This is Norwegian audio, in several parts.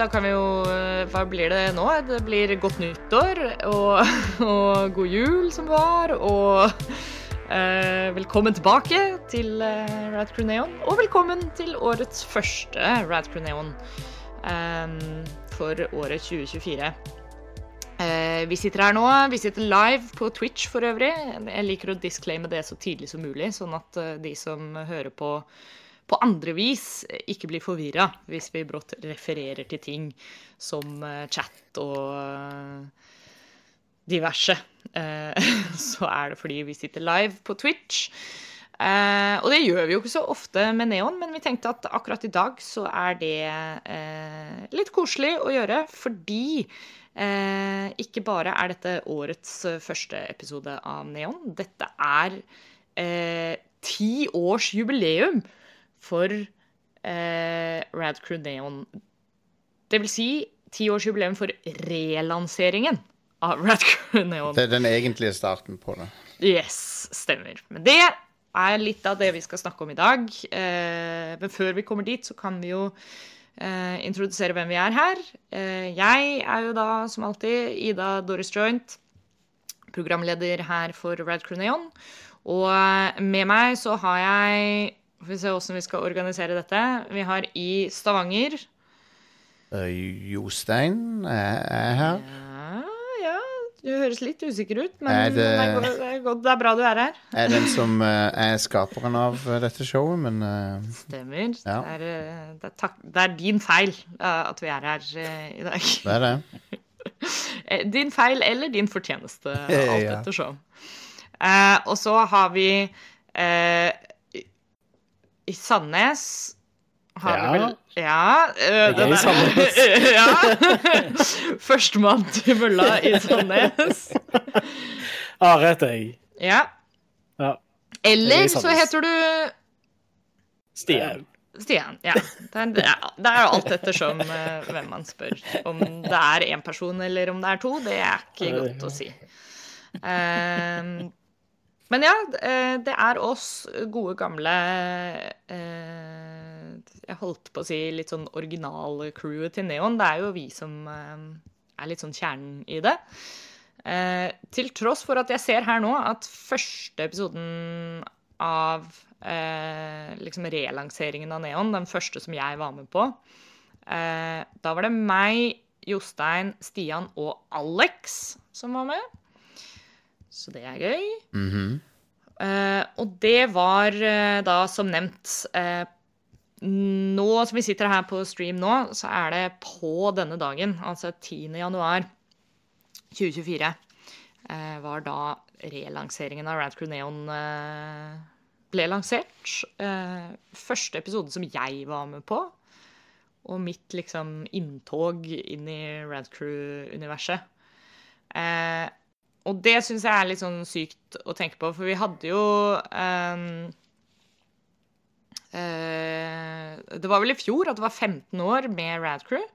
da kan vi jo eh, Hva blir det nå? Det blir godt nyttår og, og god jul som var, og eh, velkommen tilbake til eh, Rad Og velkommen til årets første Rad Crew eh, for året 2024. Eh, vi sitter her nå, vi sitter live på Twitch for øvrig. Jeg liker å disclaime det så tidlig som mulig, sånn at eh, de som hører på på andre vis ikke blir forvirra hvis vi brått refererer til ting som eh, chat og eh, diverse. Eh, så er det fordi vi sitter live på Twitch. Eh, og det gjør vi jo ikke så ofte med Neon, men vi tenkte at akkurat i dag så er det eh, litt koselig å gjøre, fordi eh, ikke bare er dette årets første episode av Neon, dette er ti års jubileum for eh, Rad Crew Neon. Det vil si tiårsjubileum for relanseringen av Rad Crew Neon. Det er den egentlige starten på det. Yes, stemmer. Men det er litt av det vi skal snakke om i dag. Eh, men før vi kommer dit, så kan vi jo eh, introdusere hvem vi er her. Eh, jeg er jo da, som alltid, Ida Doris Joint, programleder her for Rad Crew Neon. Og med meg så har jeg får vi se hvordan vi skal organisere dette. Vi har i Stavanger Uh, Jostein er, er her. Ja, ja, du høres litt usikker ut, men Er det... det- er, godt, det, er godt, det er bra du er her. Er den som uh, er skaperen av dette showet, men uh, Stemmer. Ja. Det, er, eh, det, tak det er din feil eh, at vi er her eh, i dag. det er det. Eh, Din feil eller din fortjeneste, alt Ja. ettersom. Eh, og så har vi eh, i- Sandnes har Ja. vi vel Ja. eh, Jeg er i Sandnes. ja. Førstemann til mølla i Sandnes. Are heter jeg. Ja. Ja. Eller er så heter du Stian. Stian. Ja. Det er, det er, jo alt ettersom uh, hvem man spør. Om det er én person eller om det er to, det er ikke godt å si. Ehm, men ja, eh, det er oss gode, gamle eh, Jeg holdt på å si litt sånn originalcrewet til Neon. Det er jo vi som eh, er litt sånn kjernen i det. Til tross for at jeg ser her nå at første episoden av liksom relanseringen av Neon, den første som jeg var med på, da var det meg, Jostein, Stian og Alex som var med. Så det er gøy. Mm -hmm. uh, og det var uh, da som nevnt uh, Nå som vi sitter her på stream nå, så er det på denne dagen, altså 10. januar 2024, eh, var da relanseringen av Radcrew Neon ble lansert. Første episode som jeg var med på. Og mitt liksom inntog inn i Rad Crew-universet. Eh, og det syns jeg er litt sånn sykt å tenke på, for vi hadde jo um, uh, Det var vel i fjor at det var 15 år med Rad Crew?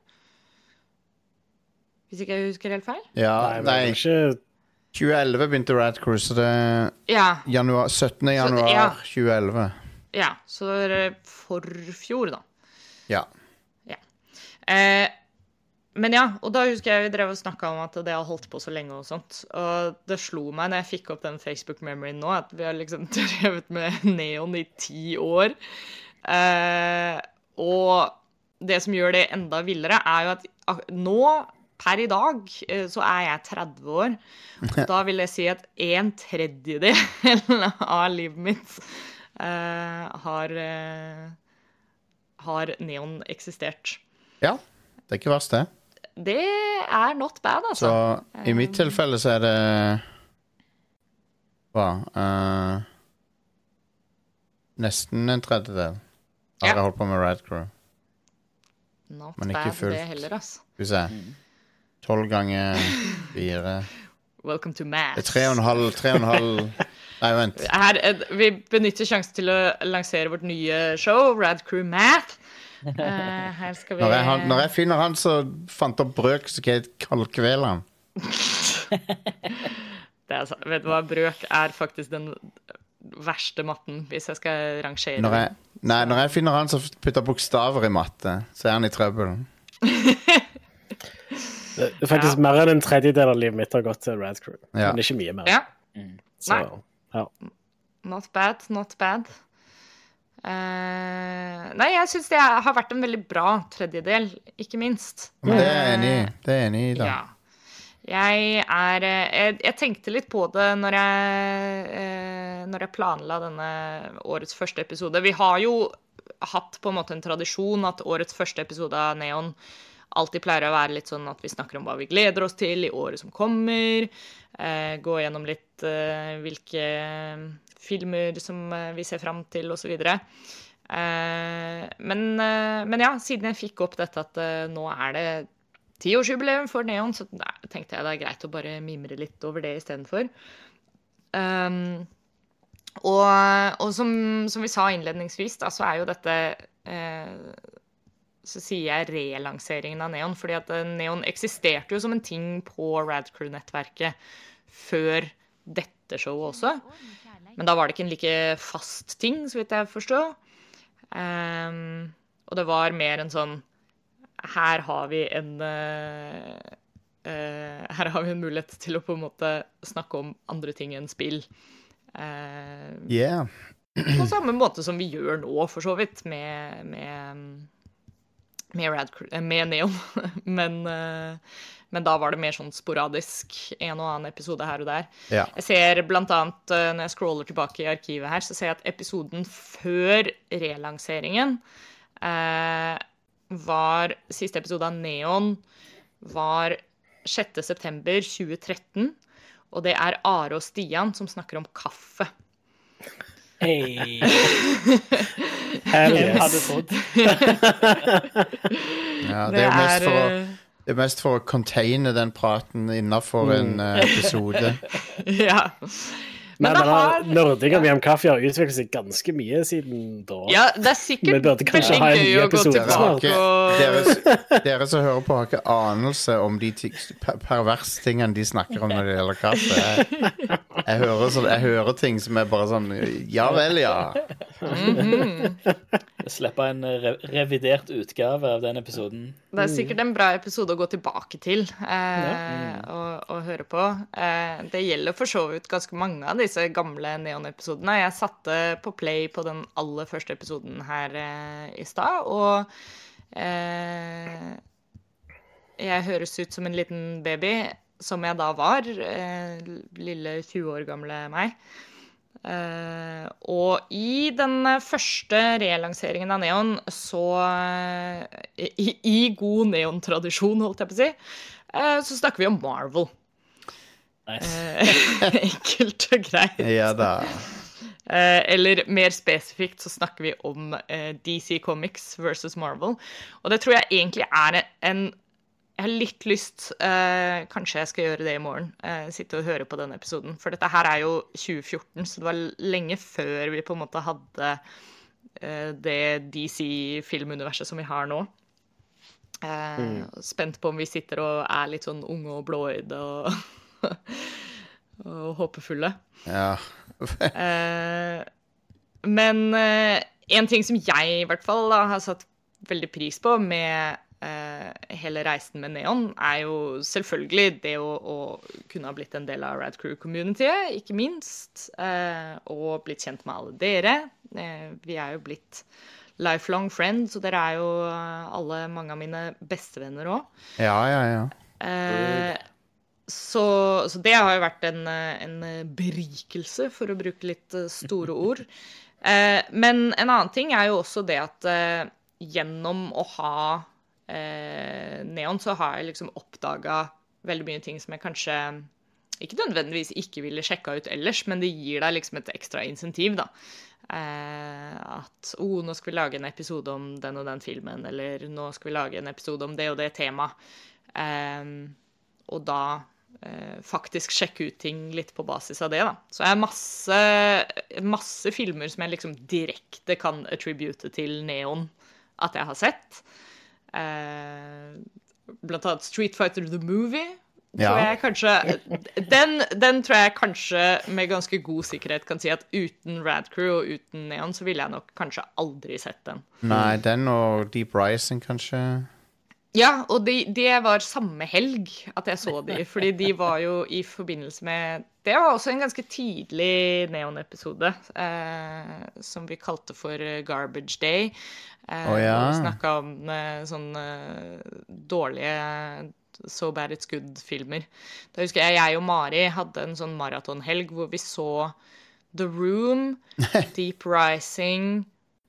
Hvis ikke jeg husker helt feil? Ja, Nei, nei, er ikke 2011 begynte Rad Crew, så det er Ja. januar, 17. januar ja. 2011. ja så det er forfjor, da. Ja. Eh, men ja, og da husker jeg vi drev og snakka om at det har holdt på så lenge og sånt. Og det slo meg når jeg fikk opp den Facebook-memoryen nå, at vi har liksom drevet med neon i ti år. Eh, og det som gjør det enda villere, er jo at nå, per i dag, eh, så er jeg 30 år. Og da vil jeg si at en tredjedel av livet mitt eh, har, eh, har neon eksistert. ja. Det er ikke verst, det. Det er not bad, Så altså. i mitt tilfelle så er det Hva? uh, nesten en tredjedel har Ja. jeg holdt på med Rad Crew. Not men ikke bad, fullt. det heller, altså. Skal vi se. Tolv ganger fire Welcome to Det math. er tre og en halv Tre og en halv Nei, vent. Her, eh, vi benytter sjansen til å lansere vårt nye show, Rad Crew Math. Eh, her skal vi Når jeg, han- når jeg finner han som fant opp brøk, så skal jeg kaldkvele han. det er, sant. Vet du hva, brøk er faktisk den verste matten, hvis jeg skal rangere. Når jeg, nei, når jeg finner han som putter bokstaver i matte, så er han i trøbbel. Det er faktisk mer enn en tredjedel av livet mitt har gått til Rad Crew. Ja. Men ikke mye mer. Ja. Så, Nei. ja. Not bad, not bad. Eh, nei, jeg syns det har vært en veldig bra tredjedel, ikke minst. Men det er jeg enig i. Det er jeg enig i, da. Ja. Jeg er eh, jeg, jeg tenkte litt på det når jeg, eh, når jeg planla denne årets første episode. Vi har jo hatt på en måte en tradisjon at årets første episode av Neon alltid pleier å være litt sånn at vi snakker om hva vi gleder oss til i året som kommer. Eh, gå gjennom litt eh, hvilke filmer som eh, vi ser fram til, osv. Eh, men, eh, men ja, siden jeg fikk opp dette at nå er det tiårsjubileum for Neon, så tenkte jeg det er greit å bare mimre litt over det istedenfor. Um, og og som, som vi sa innledningsvis, da, så er jo dette Så sier jeg relanseringen av Neon, fordi at Neon eksisterte jo som en ting på Radcrew-nettverket før dette showet også. Men da var det ikke en like fast ting, så vidt jeg forstår. Um, og det var mer en sånn her har vi en uh, uh, Her har vi en mulighet til å på en måte snakke om andre ting enn spill. Uh, Yeah. på samme måte som vi gjør nå, for så vidt, med, med, med, Rad, eh, med Neon. men, eh, men da var det mer sånn sporadisk. En og annen episode her og der. Ja. Jeg ser blant annet, eh, når jeg scroller tilbake i arkivet her, så ser jeg at episoden før relanseringen eh, var Siste episode av Neon var 6. september 2013. Og det er Are og Stian som snakker om kaffe. Hei. Hvem yes. hadde trodd? ja det, er jo mest for å, eh, det er mest for å containe den praten innafor en eh, episode. Ja. Men, Men har nerding om Kaffe har utviklet seg ganske mye siden da. Ja, det er Vi sikkert burde kanskje ha en ny episode Dere, har ikke, og dere, dere som hører på, har ikke anelse om de perverse tingene de snakker om når det gjelder kaffe. Jeg, jeg, hører, så, jeg hører ting som er bare sånn Ja vel, ja. Slippe en re revidert utgave av den episoden. Det er sikkert en bra episode å gå tilbake til eh, og, og høre på. Eh, det gjelder for så vidt ganske mange av disse gamle Neon-episodene. Jeg satte på play på den aller første episoden her eh, i stad, og eh, jeg høres ut som en liten baby, som jeg da var. Eh, lille 20 år gamle meg. Eh, og i den første relanseringen av Neon, så uh, I, i god Neon-tradisjon, holdt jeg på å si, uh, så snakker vi om Marvel. Nice. Enkelt og greit. Ja da. Eh, eller mer spesifikt så snakker vi om DC Comics versus Marvel. Og det tror jeg egentlig er en Jeg har litt lyst eh, Kanskje jeg skal gjøre det i morgen. eh, sitte og høre på denne episoden. For dette her er jo 2014, så det var lenge før vi på en måte hadde eh, det DC-filmuniverset som vi har nå. Mm. Spent på om vi sitter og er litt sånn unge og blåøyde og, og håpefulle. Ja. Eh, men eh, en ting som jeg i hvert fall da, har satt veldig pris på med eh, hele reisen med Neon, er jo selvfølgelig det å, å kunne ha blitt en del av Rad Crew-communityet, ikke minst. Eh, og blitt kjent med alle dere. Eh, vi er jo blitt lifelong friends, og dere er jo eh, alle mange av mine bestevenner òg. Ja, ja, ja. Eh, så, så det har jo vært en, eh, en berikelse, for å bruke litt eh, store ord. Eh, men en annen ting er jo også det at eh, gjennom å ha eh, Neon, så har jeg liksom oppdaga veldig mye ting som jeg kanskje ikke nødvendigvis ikke ville sjekka ut ellers, men det gir deg liksom et ekstra insentiv, da. Eh, at oh, nå skal vi lage en episode om den og den filmen, eller nå skal vi lage en episode om det og det temaet. Eh, og da eh, faktisk sjekke ut ting litt på basis av det, da. Så jeg har masse, masse filmer som jeg liksom direkte kan attribute til Neon at jeg har sett. Eh, blant annet Street Fighter The Movie. Ja. Jeg kanskje, den, den tror jeg kanskje med ganske god sikkerhet kan si at uten Rad Crew og uten Neon, så ville jeg nok kanskje aldri sett den. Nei, den og Deep Rising, kanskje. Ja, og det de var samme helg at jeg så de, fordi de var jo i forbindelse med Det var også en ganske tidlig Neon-episode, eh, som vi kalte for eh, Garbage Day. Eh, oh, ja. Vi snakka om eh, sånne dårlige So Bad It's Good-filmer. Da husker jeg jeg og Mari hadde en sånn maratonhelg hvor vi så The Room, Deep Rising,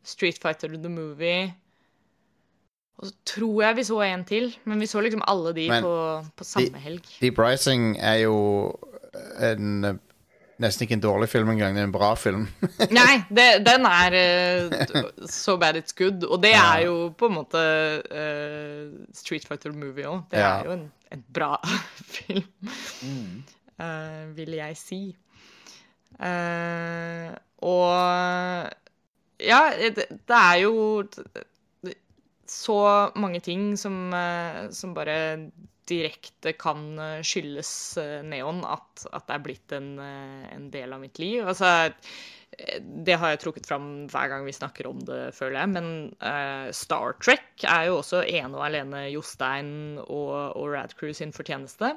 Street Fighter The Movie og så tror jeg vi så en til, men vi så liksom alle de Men på, på samme de- helg. Deep Rising er jo en Nesten ikke en dårlig film engang, det er en bra film. Nei, det, den er uh, So Bad It's Good, og det Ja. er jo på en måte uh, Street Fighter Movie òg. Det Ja. er jo en, en bra film, eh, vil jeg si. Eh, og ja, det, det er jo så mange ting som, eh, som bare direkte kan eh, skyldes eh, neon, at, at det er blitt en, en del av mitt liv. Altså, det har jeg trukket fram hver gang vi snakker om det, føler jeg. Men uh, Star Trek er jo også ene og alene Jostein og, og Radcrew sin fortjeneste.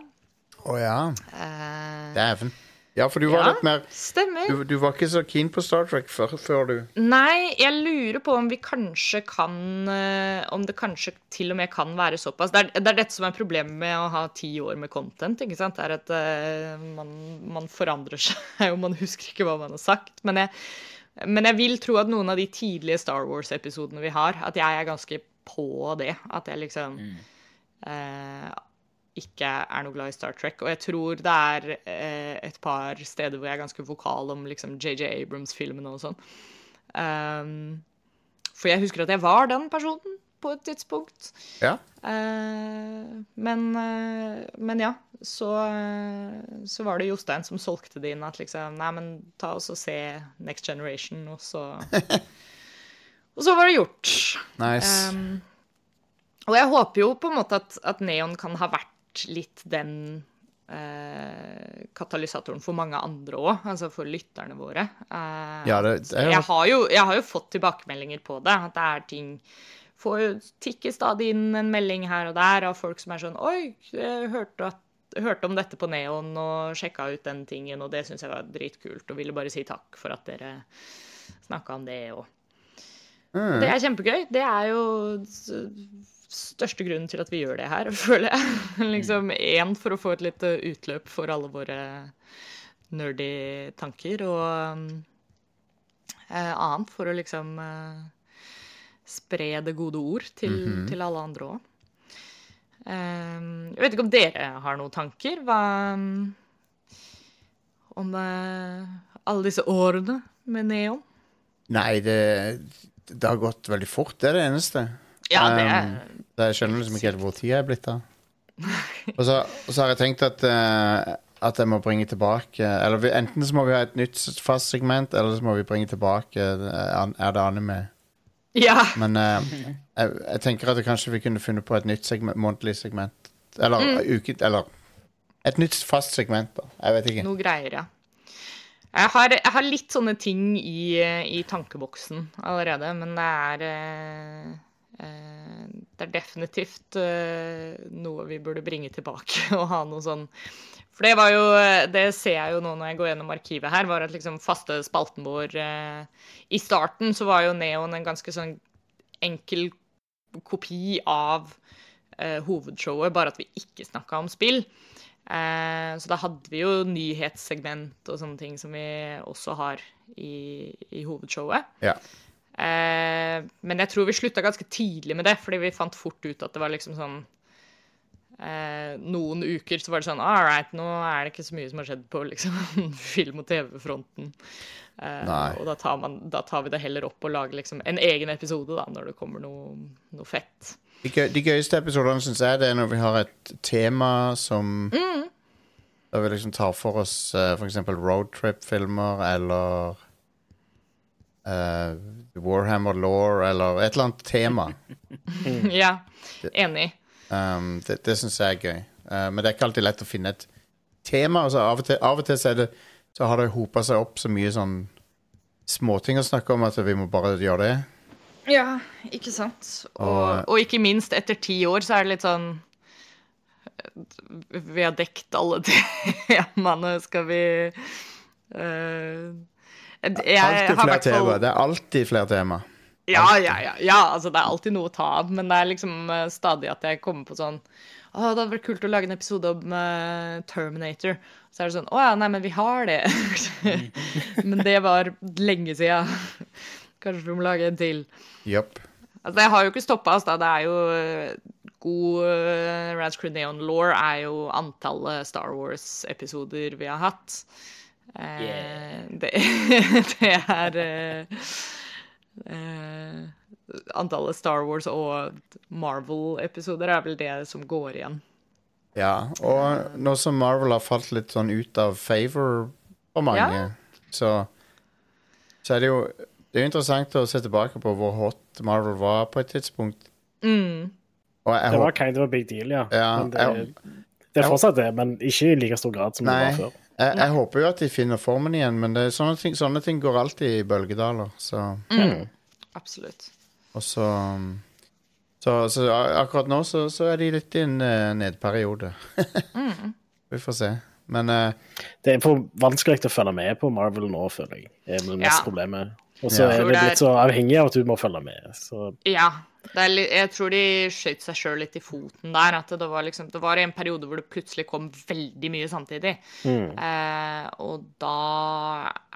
Å ja. Eh, Dæven. Ja, for du var Ja. litt mer stemmer. du, du var ikke så keen på Star Trek før, før du Nei, jeg lurer på om vi kanskje kan eh, Om det kanskje til og med kan være såpass. Det er, det er dette som er problemet med å ha ti år med content. ikke sant? Det er at uh, man, man forandrer seg, og man husker ikke hva man har sagt. Men jeg, men jeg vil tro at noen av de tidlige Star Wars-episodene vi har, at jeg er ganske på det. At jeg liksom eh, ikke er noe glad i Star Trek. Og jeg tror det er eh, et par steder hvor jeg er ganske vokal om liksom JJ Abrams-filmene og sånn. Um, for jeg husker at jeg var den personen på et tidspunkt. Ja. Uh, men, uh, men ja, så, uh, så var det Jostein som solgte det inn at liksom Nei, men ta oss og se Next Generation, og så Og så var det gjort. Nice. Um, og jeg håper jo på en måte at, at Neon kan ha vært litt den eh, katalysatoren for mange andre òg, altså for lytterne våre. Eh, Ja, det- det er jeg, har jo, jeg har jo fått tilbakemeldinger på det, at det er ting Får jo tikke stadig inn en melding her og der av folk som er sånn Oi, jeg hørte, at, hørte om dette på Neon og sjekka ut den tingen, og det syns jeg var dritkult, og ville bare si takk for at dere snakka om det òg. Mm. det er kjempegøy. Det er jo største grunnen til at vi gjør det her, føler jeg. liksom Én for å få et lite utløp for alle våre nerdy tanker, og um, eh, annet for å liksom eh, spre det gode ord til, til alle andre òg. jeg vet ikke om dere har noen tanker hva, um, om eh, alle disse årene med Neon? Nei, det, det har gått veldig fort, det er det eneste. Ja, det er Um, jeg skjønner liksom ikke helt hvor tida er blitt av. Og så, og så har jeg tenkt at, uh, at jeg må bringe tilbake Eller vi, enten så må vi ha et nytt fast segment, eller så må vi bringe tilbake eh, Er det anime? Ja. Men uh, jeg, jeg tenker at kanskje vi kunne funnet på et nytt segment, månedlig segment. Eller uke... Eller et nytt fast segment, da. Jeg vet ikke. Noe greier, ja. Jeg har, jeg har litt sånne ting i, i tankeboksen allerede, men det er Det er definitivt eh, noe vi burde bringe tilbake og ha noe sånn For det var jo Det ser jeg jo nå når jeg går gjennom arkivet her, var at liksom faste spalten vår eh, I starten så var jo Neon en ganske sånn enkel kopi av eh, hovedshowet, bare at vi ikke snakka om spill. Eh, så da hadde vi jo nyhetssegment og sånne ting som vi også har i, i hovedshowet. Ja. Eh, men jeg tror vi slutta ganske tidlig med det, fordi vi fant fort ut at det var liksom sånn eh, Noen uker så var det sånn All right, nå er det ikke så mye som har skjedd på liksom, film- og TV-fronten. Eh, og da tar, man, da tar vi det heller opp og lager liksom en egen episode da, når det kommer noe, noe fett. De, gøy, de gøyeste episodene syns jeg det er når vi har et tema som da vi liksom tar for oss uh, f.eks. roadtrip-filmer eller eh, Warhammer Law eller et eller annet tema. ja, enig. Um, det det syns jeg er gøy. Uh, men det er ikke alltid lett å finne et tema. Altså, av, og til, av og til så, det, så har det hopa seg opp så mye sånn småting å snakke om at vi må bare gjøre det. Ja, ikke sant. Og, Og- og ikke minst etter ti år så er det litt sånn Vi har dekt alle temaene, skal vi eh, jeg Alltid flere tema. Det er alltid flere tema. Ja, ja, ja, ja. Altså, det er alltid noe å ta av, men det er liksom eh, stadig at jeg kommer på sånn Å, det hadde vært kult å lage en episode om uh, Terminator. Så er det sånn Å ja, nei, men vi har det. men det var lenge sia. Kanskje vi må lage en til. Yep. Altså, jeg har jo ikke stoppa oss, da. Det er jo eh, god uh, Crew Creneon Law er jo antallet Star Wars-episoder vi har hatt. Eh, Yeah. det, det er eh, eh, Antallet Star Wars og Marvel-episoder er vel det som går igjen. Ja, og nå som Marvel har falt litt sånn ut av favor for mange, Ja. så, så er det jo Det er jo interessant å se tilbake på hvor hot Marvel var på et tidspunkt. Mm. Og jeg, Det var kind of a big deal, ja. Ja, men det, jeg- det er fortsatt det, men ikke i like stor grad som Nei. det var før. Jeg, jeg håper jo at de finner formen igjen, men det, er sånne, ting, sånne ting går alltid i bølgedaler. Så, Mm. Absolutt. og så, så, så akkurat nå så, så er de litt i en eh, nedperiode. Mm. Vi får se. Men uh, Det er for vanskelig å følge med på Marvel nå, føler jeg. Det er vel mest Ja. problemet. Og så Ja. er det litt så avhengig av at du må følge med. Så Ja. Er, jeg tror de skjøt seg sjøl litt i foten der. At det var, liksom, det var en periode hvor det plutselig kom veldig mye samtidig. Eh, og da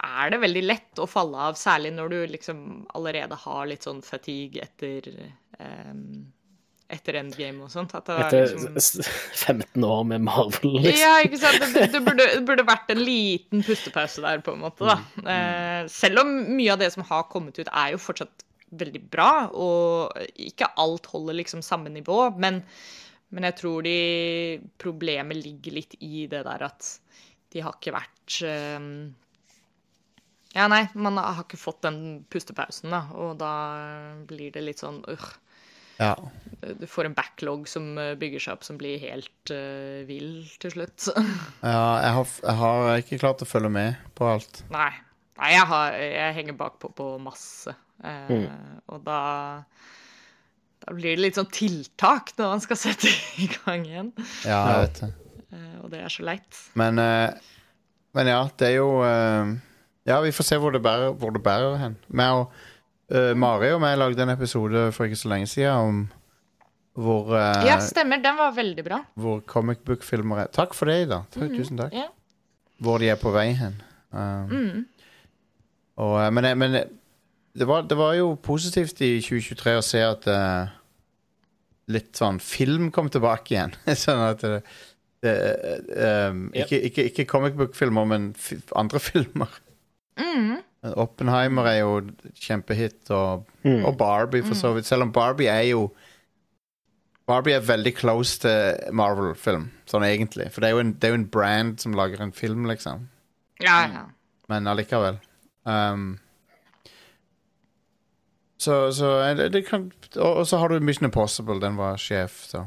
er det veldig lett å falle av, særlig når du liksom allerede har litt sånn fatigue etter eh, etter endgame og sånt. Er etter liksom 15 år med Marvel, liksom. Ja, ikke sant. Det, det, burde, det burde vært en liten pustepause der, på en måte, da. Eh, selv om mye av det som har kommet ut, er jo fortsatt veldig bra, og ikke alt holder liksom samme nivå, men, men jeg tror de Problemet ligger litt i det der at de har ikke vært um, Ja, nei, man har ikke fått den pustepausen, da, og da blir det litt sånn øh, ja. Du får en backlog som eh, bygger seg opp, som blir helt uh, vill til slutt. ja jeg, har, jeg har ikke klart å følge med på alt. Nei. Nei, jeg, har, jeg henger bakpå på masse. Eh, Og da Da blir det litt sånn tiltak når man skal sette i gang igjen. Ja, jeg vet det. Eh, og det er så leit. Men, eh, men ja, det er jo Ja, vi får se hvor det bærer, hvor det bærer hen. Og eh, Mari og meg lagde en episode for ikke så lenge siden om hvor, Ja, stemmer. Den var veldig bra. hvor comic book-filmer er Takk for det, Ida. Takk, Tusen takk. Ja. Hvor de er på vei hen. Um, og, eh, men men jeg- det, var, det var jo positivt i 2023 å se at uh, litt sånn film kom tilbake igjen. sånn at det, det eh, um, yep. ikke, ikke, ikke comic book-filmer, men andre filmer. Oppenheimer er jo kjempehit, og, og Barbie for så vidt. Selv om Barbie er jo Barbie er veldig close til Marvel-film, sånn egentlig. For det er, jo en, det er jo en brand som lager en film, liksom. Ja, ja. Men allikevel. Um, så så eh, det, det kan og, og så har du Mission Impossible. Den var sjef, så.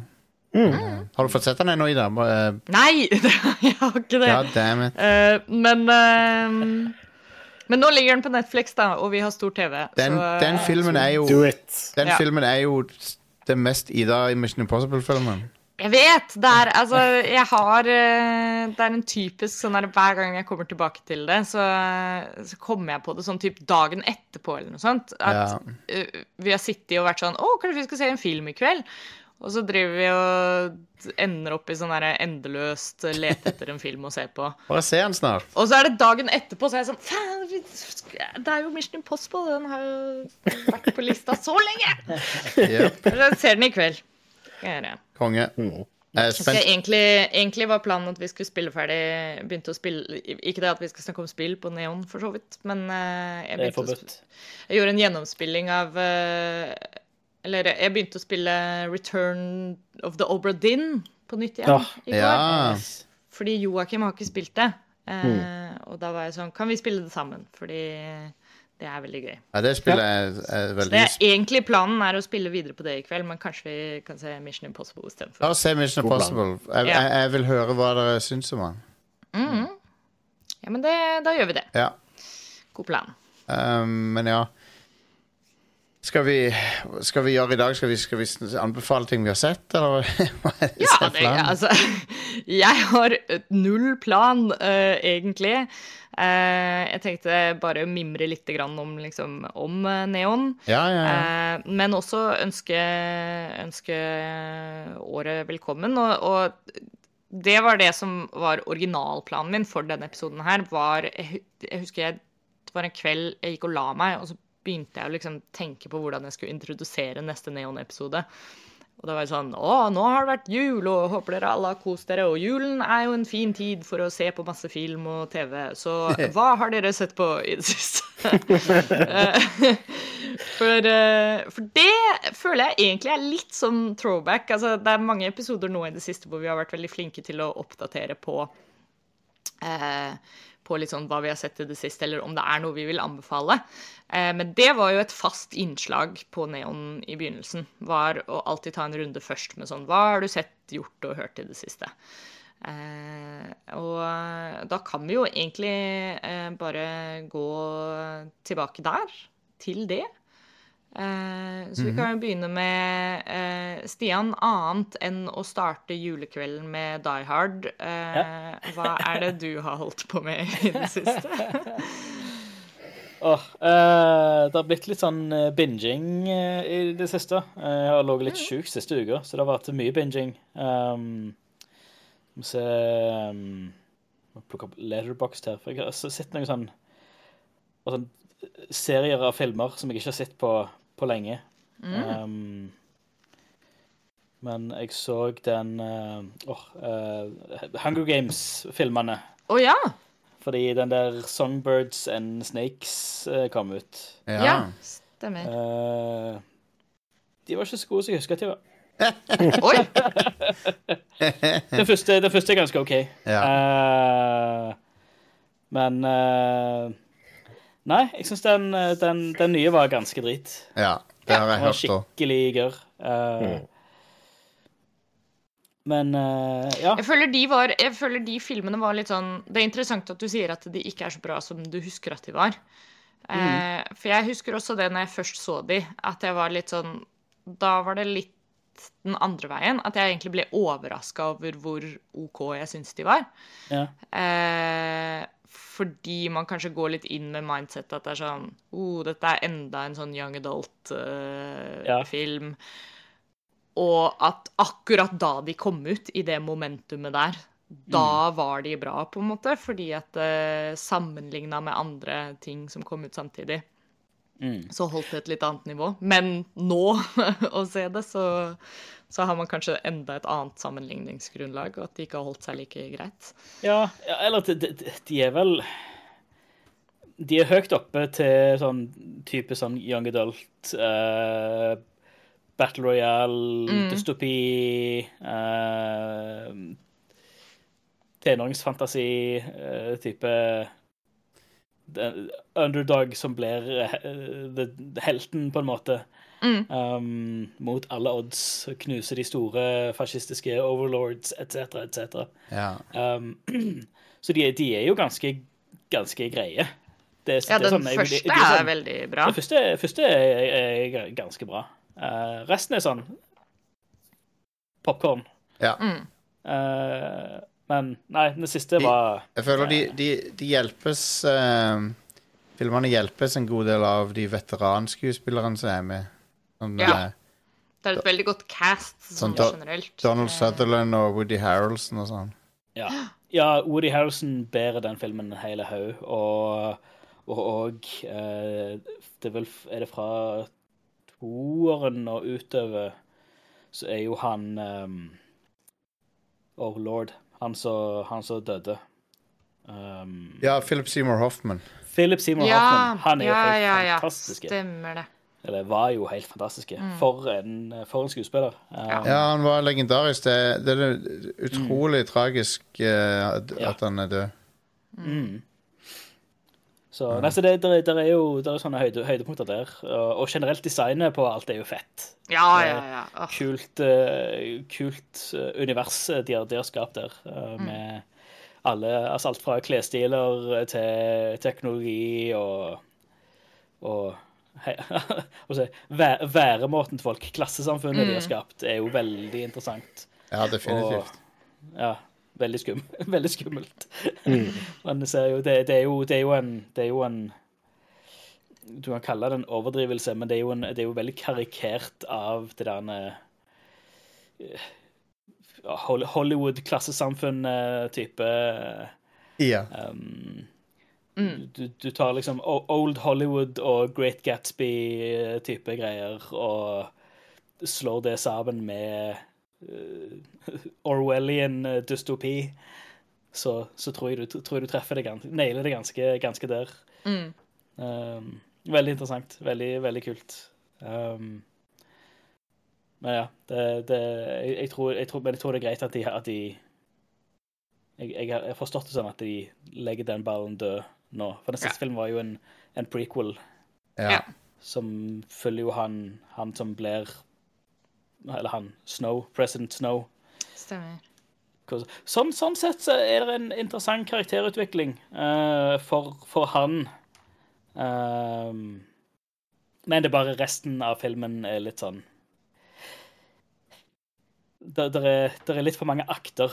Uh, har du fått sett den ennå, Ida? Eh, Nei, jeg har ikke det. God damn it. Eh, men eh, Men nå ligger den på Netflix, da, og vi har stor TV. Den, så, den filmen er jo Do it. Den Ja. filmen er jo det mest Ida i Mission Impossible-filmen. Jeg vet! Det er, altså, jeg har eh, Det er en typisk sånn der Hver gang jeg kommer tilbake til det, så, så kommer jeg på det sånn typ dagen etterpå eller noe sånt. At Ja. eh, vi har sittet og vært sånn Å, kanskje vi skal se en film i kveld? Og så driver vi og ender opp i sånn endeløst lete etter en film å se på. Bare se den snart. Og så er det dagen etterpå, så er jeg sånn Faen, det er jo Mission Impossible. Den har jo vært på lista så lenge! Yep. Jeg ser den i kveld. Skal jeg gjøre. Konge. Er spent. egentlig, egentlig var planen at vi skulle spille ferdig Begynte å spille Ikke det at vi skal snakke om spill på Neon, for så vidt, men eh, jeg, Det er begynte å forbudt. jeg gjorde en gjennomspilling av eh, Eller jeg begynte å spille Return of the Obra Dinn på nytt igjen Ja. i går. Ja. Fordi Joakim har ikke spilt det. Mm. Og da var jeg sånn Kan vi spille det sammen? Fordi det er veldig gøy. ja, det spillet er, er Så det er egentlig planen er å spille videre på det i kveld, men kanskje vi kan se Mission Impossible istedenfor. La oss se Mission God. Impossible. Jeg, jeg, jeg vil høre hva dere syns om den. Ja, men det, da gjør vi det. Ja. God plan. Um, men ja. Skal vi, skal vi gjøre i dag? Skal vi, skal vi anbefale ting vi har sett, eller hva er det Ja, det, altså Jeg har null plan, uh, egentlig. Uh, jeg tenkte bare å mimre litt grann om, liksom, om eh, Neon. Ja, ja, ja. Uh, men også ønske, ønske året velkommen. Og, og det var det som var originalplanen min for denne episoden her. Var, jeg husker jeg, det var en kveld jeg gikk og la meg, og så begynte jeg å liksom tenke på hvordan jeg skulle introdusere neste Neon-episode. Og da var sånn Å, nå har det vært jul, og håper dere alle har kost dere. Og julen er jo en fin tid for å se på masse film og TV. Så hva har dere sett på i det siste? For, eh, for det føler jeg egentlig er litt som throwback. Altså, det er mange episoder nå i det siste hvor vi har vært veldig flinke til å oppdatere på eh, på litt sånn hva vi har sett i det siste, eller om det er noe vi vil anbefale. Eh, men det var jo et fast innslag på Neon i begynnelsen. Var å alltid ta en runde først med sånn Hva har du sett, gjort og hørt i det siste? Eh, og da kan vi jo egentlig eh, bare gå tilbake der, til det. Eh, så vi kan jo begynne med eh, Stian, annet enn å starte julekvelden med Die Hard. Eh, Hva er det du har holdt på med i det siste? Oh, eh, det har blitt litt sånn binging eh, i det siste. Eh, jeg har ligget litt sjuk siste uka, så det har vært mye binging. Um, må vi se um, må Plukke opp letterbox her. For jeg har sett noen sånn, sånn serier av filmer som jeg ikke har sett på, på lenge. Um, men jeg så den åh, uh, Hunger Games-filmene. Å ja! Fordi den der Songbirds and Snakes eh, kom ut. Ja, ja. stemmer. Eh, de var ikke så gode som jeg husker at de var. Oi! Den første, den første er ganske OK. Ja. Eh, men eh, Nei, jeg syns den, den, den nye var ganske drit. ja. Det har jeg hørt òg. skikkelig gørr. Eh, Men uh, ja. Jeg føler, de var, jeg føler de filmene var litt sånn Det er interessant at du sier at de ikke er så bra som du husker at de var. Eh, for jeg husker også det når jeg først så de, at jeg var litt sånn Da var det litt den andre veien. At jeg egentlig ble overraska over hvor OK jeg syns de var. ja. Eh, fordi man kanskje går litt inn med mindset at det er sånn oh, dette er enda en sånn young adult-film. og at akkurat da de kom ut, i det momentumet der, da var de bra, på en måte. Fordi at uh, sammenligna med andre ting som kom ut samtidig, Mm. så holdt det et litt annet nivå. Men nå, å se det, så, så har man kanskje enda et annet sammenligningsgrunnlag, og at de ikke har holdt seg like greit. Ja, ja, eller de, de, de er vel De er høyt oppe til sånn type sånn young adult, uh, battle royale, dystopi uh, Tenåringsfantasi-type underdog som blir eh, helten, på en måte. Um, mot alle odds. Knuser de store fascistiske overlords etc., etc. Ja. Um, så de, de er jo ganske, ganske greie. Det, Ja, det den sånn- jeg- første det- de, er er sånn- veldig bra. Den første, første er, er ganske bra. Uh, resten er sånn popkorn. ja. Eh, men nei, den siste var Jeg føler de, de, de hjelpes uh, Filmene hjelpes en god del av de veteranskuespillerne som er med. Sånn, Ja. eh, Det er et veldig godt cast sånn, Sånn da- generelt. Donald Eh, Sutherland og Woody Harrelson og sånn. Ja. ja Woody Harrelson bærer den filmen en hel haug, og og, og eh, det er vel Er det fra toeren og utover, så er jo han um, Oh lord. Han som han som døde. Um, Ja, Philip Seymour Hoffman. Philip Seymour Ja, Hoffman. Han er jo helt ja, ja. fantastisk. Stemmer det. Eller var jo helt fantastisk. For, en, for en skuespiller. Um, Ja, han var legendarisk. Det, det er utrolig tragisk uh, at, Ja. han er død. Så, nei, så det, der, der er jo der er sånne høyde, høydepunkter der. Og, og generelt designet på alt er jo fett. Ja, ja, ja. Oh. Kult, uh, kult eh, univers de har, de har skapt der. eh, Med alle Altså alt fra klesstiler til teknologi og, og he- hva skal jeg si, væ- væremåten til folk, klassesamfunnet de har skapt, er jo veldig interessant. Ja, definitivt. Og, ja, veldig, skum, veldig skummelt. Men det, ser jo, det, det, er jo, det er jo en Det er jo en Du kan kalle det en overdrivelse, men det er jo, en, det er jo veldig karikert av det der eh, Hollywood-klassesamfunn-type Ja. um, du, du tar liksom Old Hollywood og Great Gatsby-type greier og slår det sammen med Orwellian uh, dystopi, så, så tror, jeg du, tror jeg du treffer det ganske, nailer det ganske, ganske der. Mm. Um, veldig interessant. Veldig, veldig kult. Um, men ja, det, det jeg, jeg, tror, jeg, tror, men jeg tror det er greit at de, at de jeg, jeg har forstått det sånn at de legger den ballen død nå. For den siste Ja. filmen var jo en, en prequel ja. Ja. som følger jo han, han som blir Eller han Snow, President Snow. Stemmer. Hvordan- Sånn, sånn sett så er det en interessant karakterutvikling uh, for, for han. Ehm, men det er bare resten av filmen er litt sånn Det er, er litt for mange akter.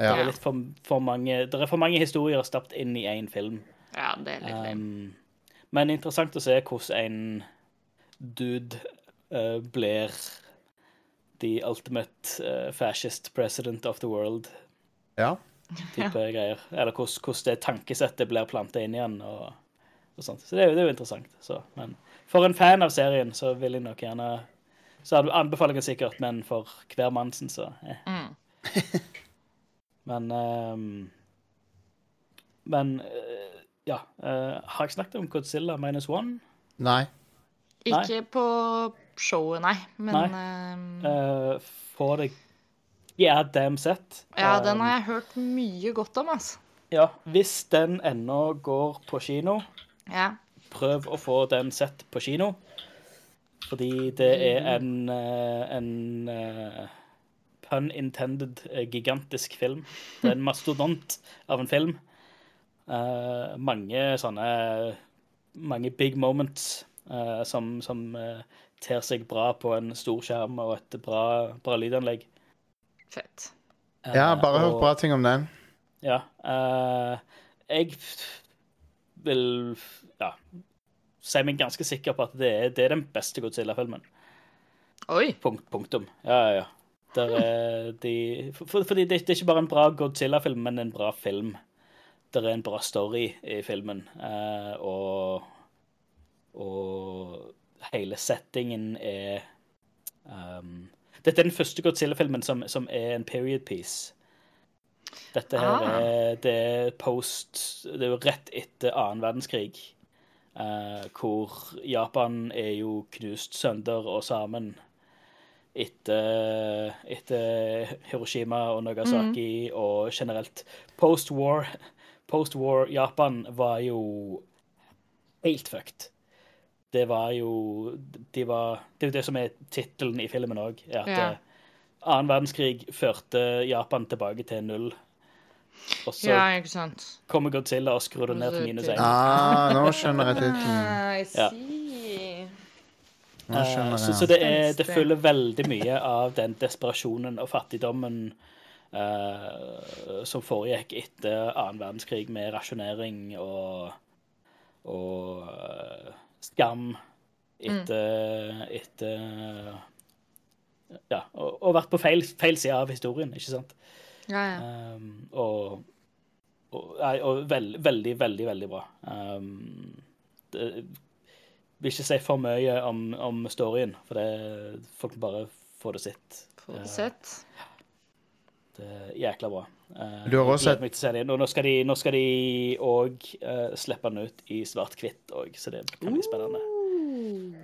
Ja. Det er litt for, for mange Det er for mange historier stappet inn i én film. Ja, det er litt. Um, men interessant å se hvordan en dude uh, blir the ultimate uh, fascist president of the world ja. type greier. Eller hvordan, det tankesettet blir planta inn igjen. Og, og sånt. Så det er, jo, det er jo interessant. Så, men for en fan av serien så vil jeg nok gjerne Så anbefaler jeg den sikkert, men for hver mann sin, så eh. Mm. Men um, Men eh, ja. Uh, har jeg snakket om Godzilla minus one? Nei. Ikke på showet, nei. Men Nei. Uh, får det yeah, damn set. ja, den Um, har jeg hørt mye godt om, altså. Ja, hvis den ennå går på kino, Ja. prøv å få den sett på kino. Fordi det er en, eh, en uh, pun intended eh, gigantisk film. Det er en mastodont av en film. Uh, mange sånne Mange big moments uh, som, som eh, ter seg bra på en stor skjerm og et bra, bra lydanlegg. Fett. Ja, Eh, bare hørt bra ting om den. Ja. Uh, jeg vil ja, si meg ganske sikker på at det er, det er den beste Godzilla-filmen. Oi. Punkt, punktum. Ja, ja, ja. Der er de, for, for- fordi det, det er ikke bare en bra Godzilla-film, men en bra film. Det er en bra story i filmen, uh, og Og hele settingen er um, Dette er den første Godzilla-filmen som, som er en period piece. Dette her Ah. er, det er post Det er jo rett etter annen verdenskrig. Uh, hvor Japan er jo knust sønder og sammen etter, etter Hiroshima og Nagasaki og generelt post-war. Post-war Japan var jo helt fucked. Det var jo de var, Det er jo det som er tittelen i filmen òg. At Ja. eh, verdenskrig førte Japan tilbake til null. Og så Ja, ikke sant. kommer Godzilla og skrur det ned til minus én. Ah, nå skjønner jeg tittelen. Ah, Ja. Uh, Så, så det, er, det følger veldig mye av den desperasjonen og fattigdommen uh, som foregikk etter annen verdenskrig, med rasjonering og, og eh, skam etter, etter Ja, og, og vært på feil, feil side av historien, ikke sant? Ja, ja. Um, og og, og veld, veldig, veldig, veldig bra. Um, det, vil ikke si for mye om, om storyen, for det, folk må bare få det sitt. Få det sett. Det er jækla bra. Uh, Du har også sett- nå skal de, nå skal de òg uh, slippe den ut i svart-hvitt òg, så det kan bli spennende.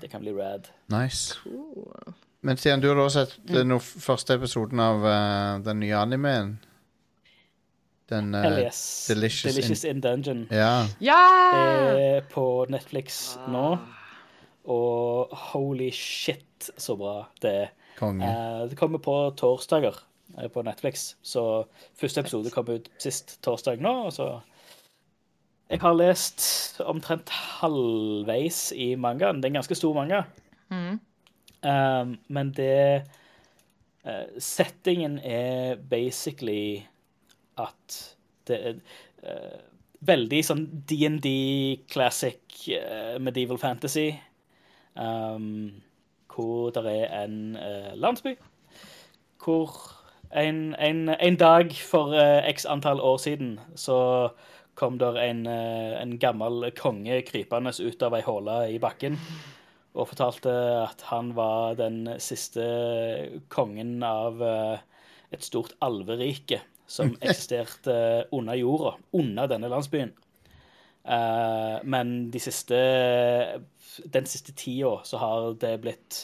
Det kan bli rad. Nice. Cool. Men Stian, du har også sett Mm. den første episoden av uh, den nye animeen? Den uh, yes. Delicious in- Delicious in Dungeon. Ja. Det er på Netflix nå. Og holy shit, så bra det er. Konge. Eh, det kommer på torsdager eh, på Netflix. Så første episode kom ut sist torsdag nå, og så Jeg har lest omtrent halvveis i mangaen. Det er en ganske stor manga. Mm. Um, men det uh, Settingen er basically at det er uh, veldig sånn DND classic uh, medieval fantasy. Um, hvor det er en eh, landsby hvor en, en, en dag for eh, x antall år siden så kom der en, eh, en gammel konge krypende ut av ei håle i bakken og fortalte at han var den siste kongen av eh, et stort alverike som eksisterte under jorda, under denne landsbyen. Men de siste, den siste tida så har det blitt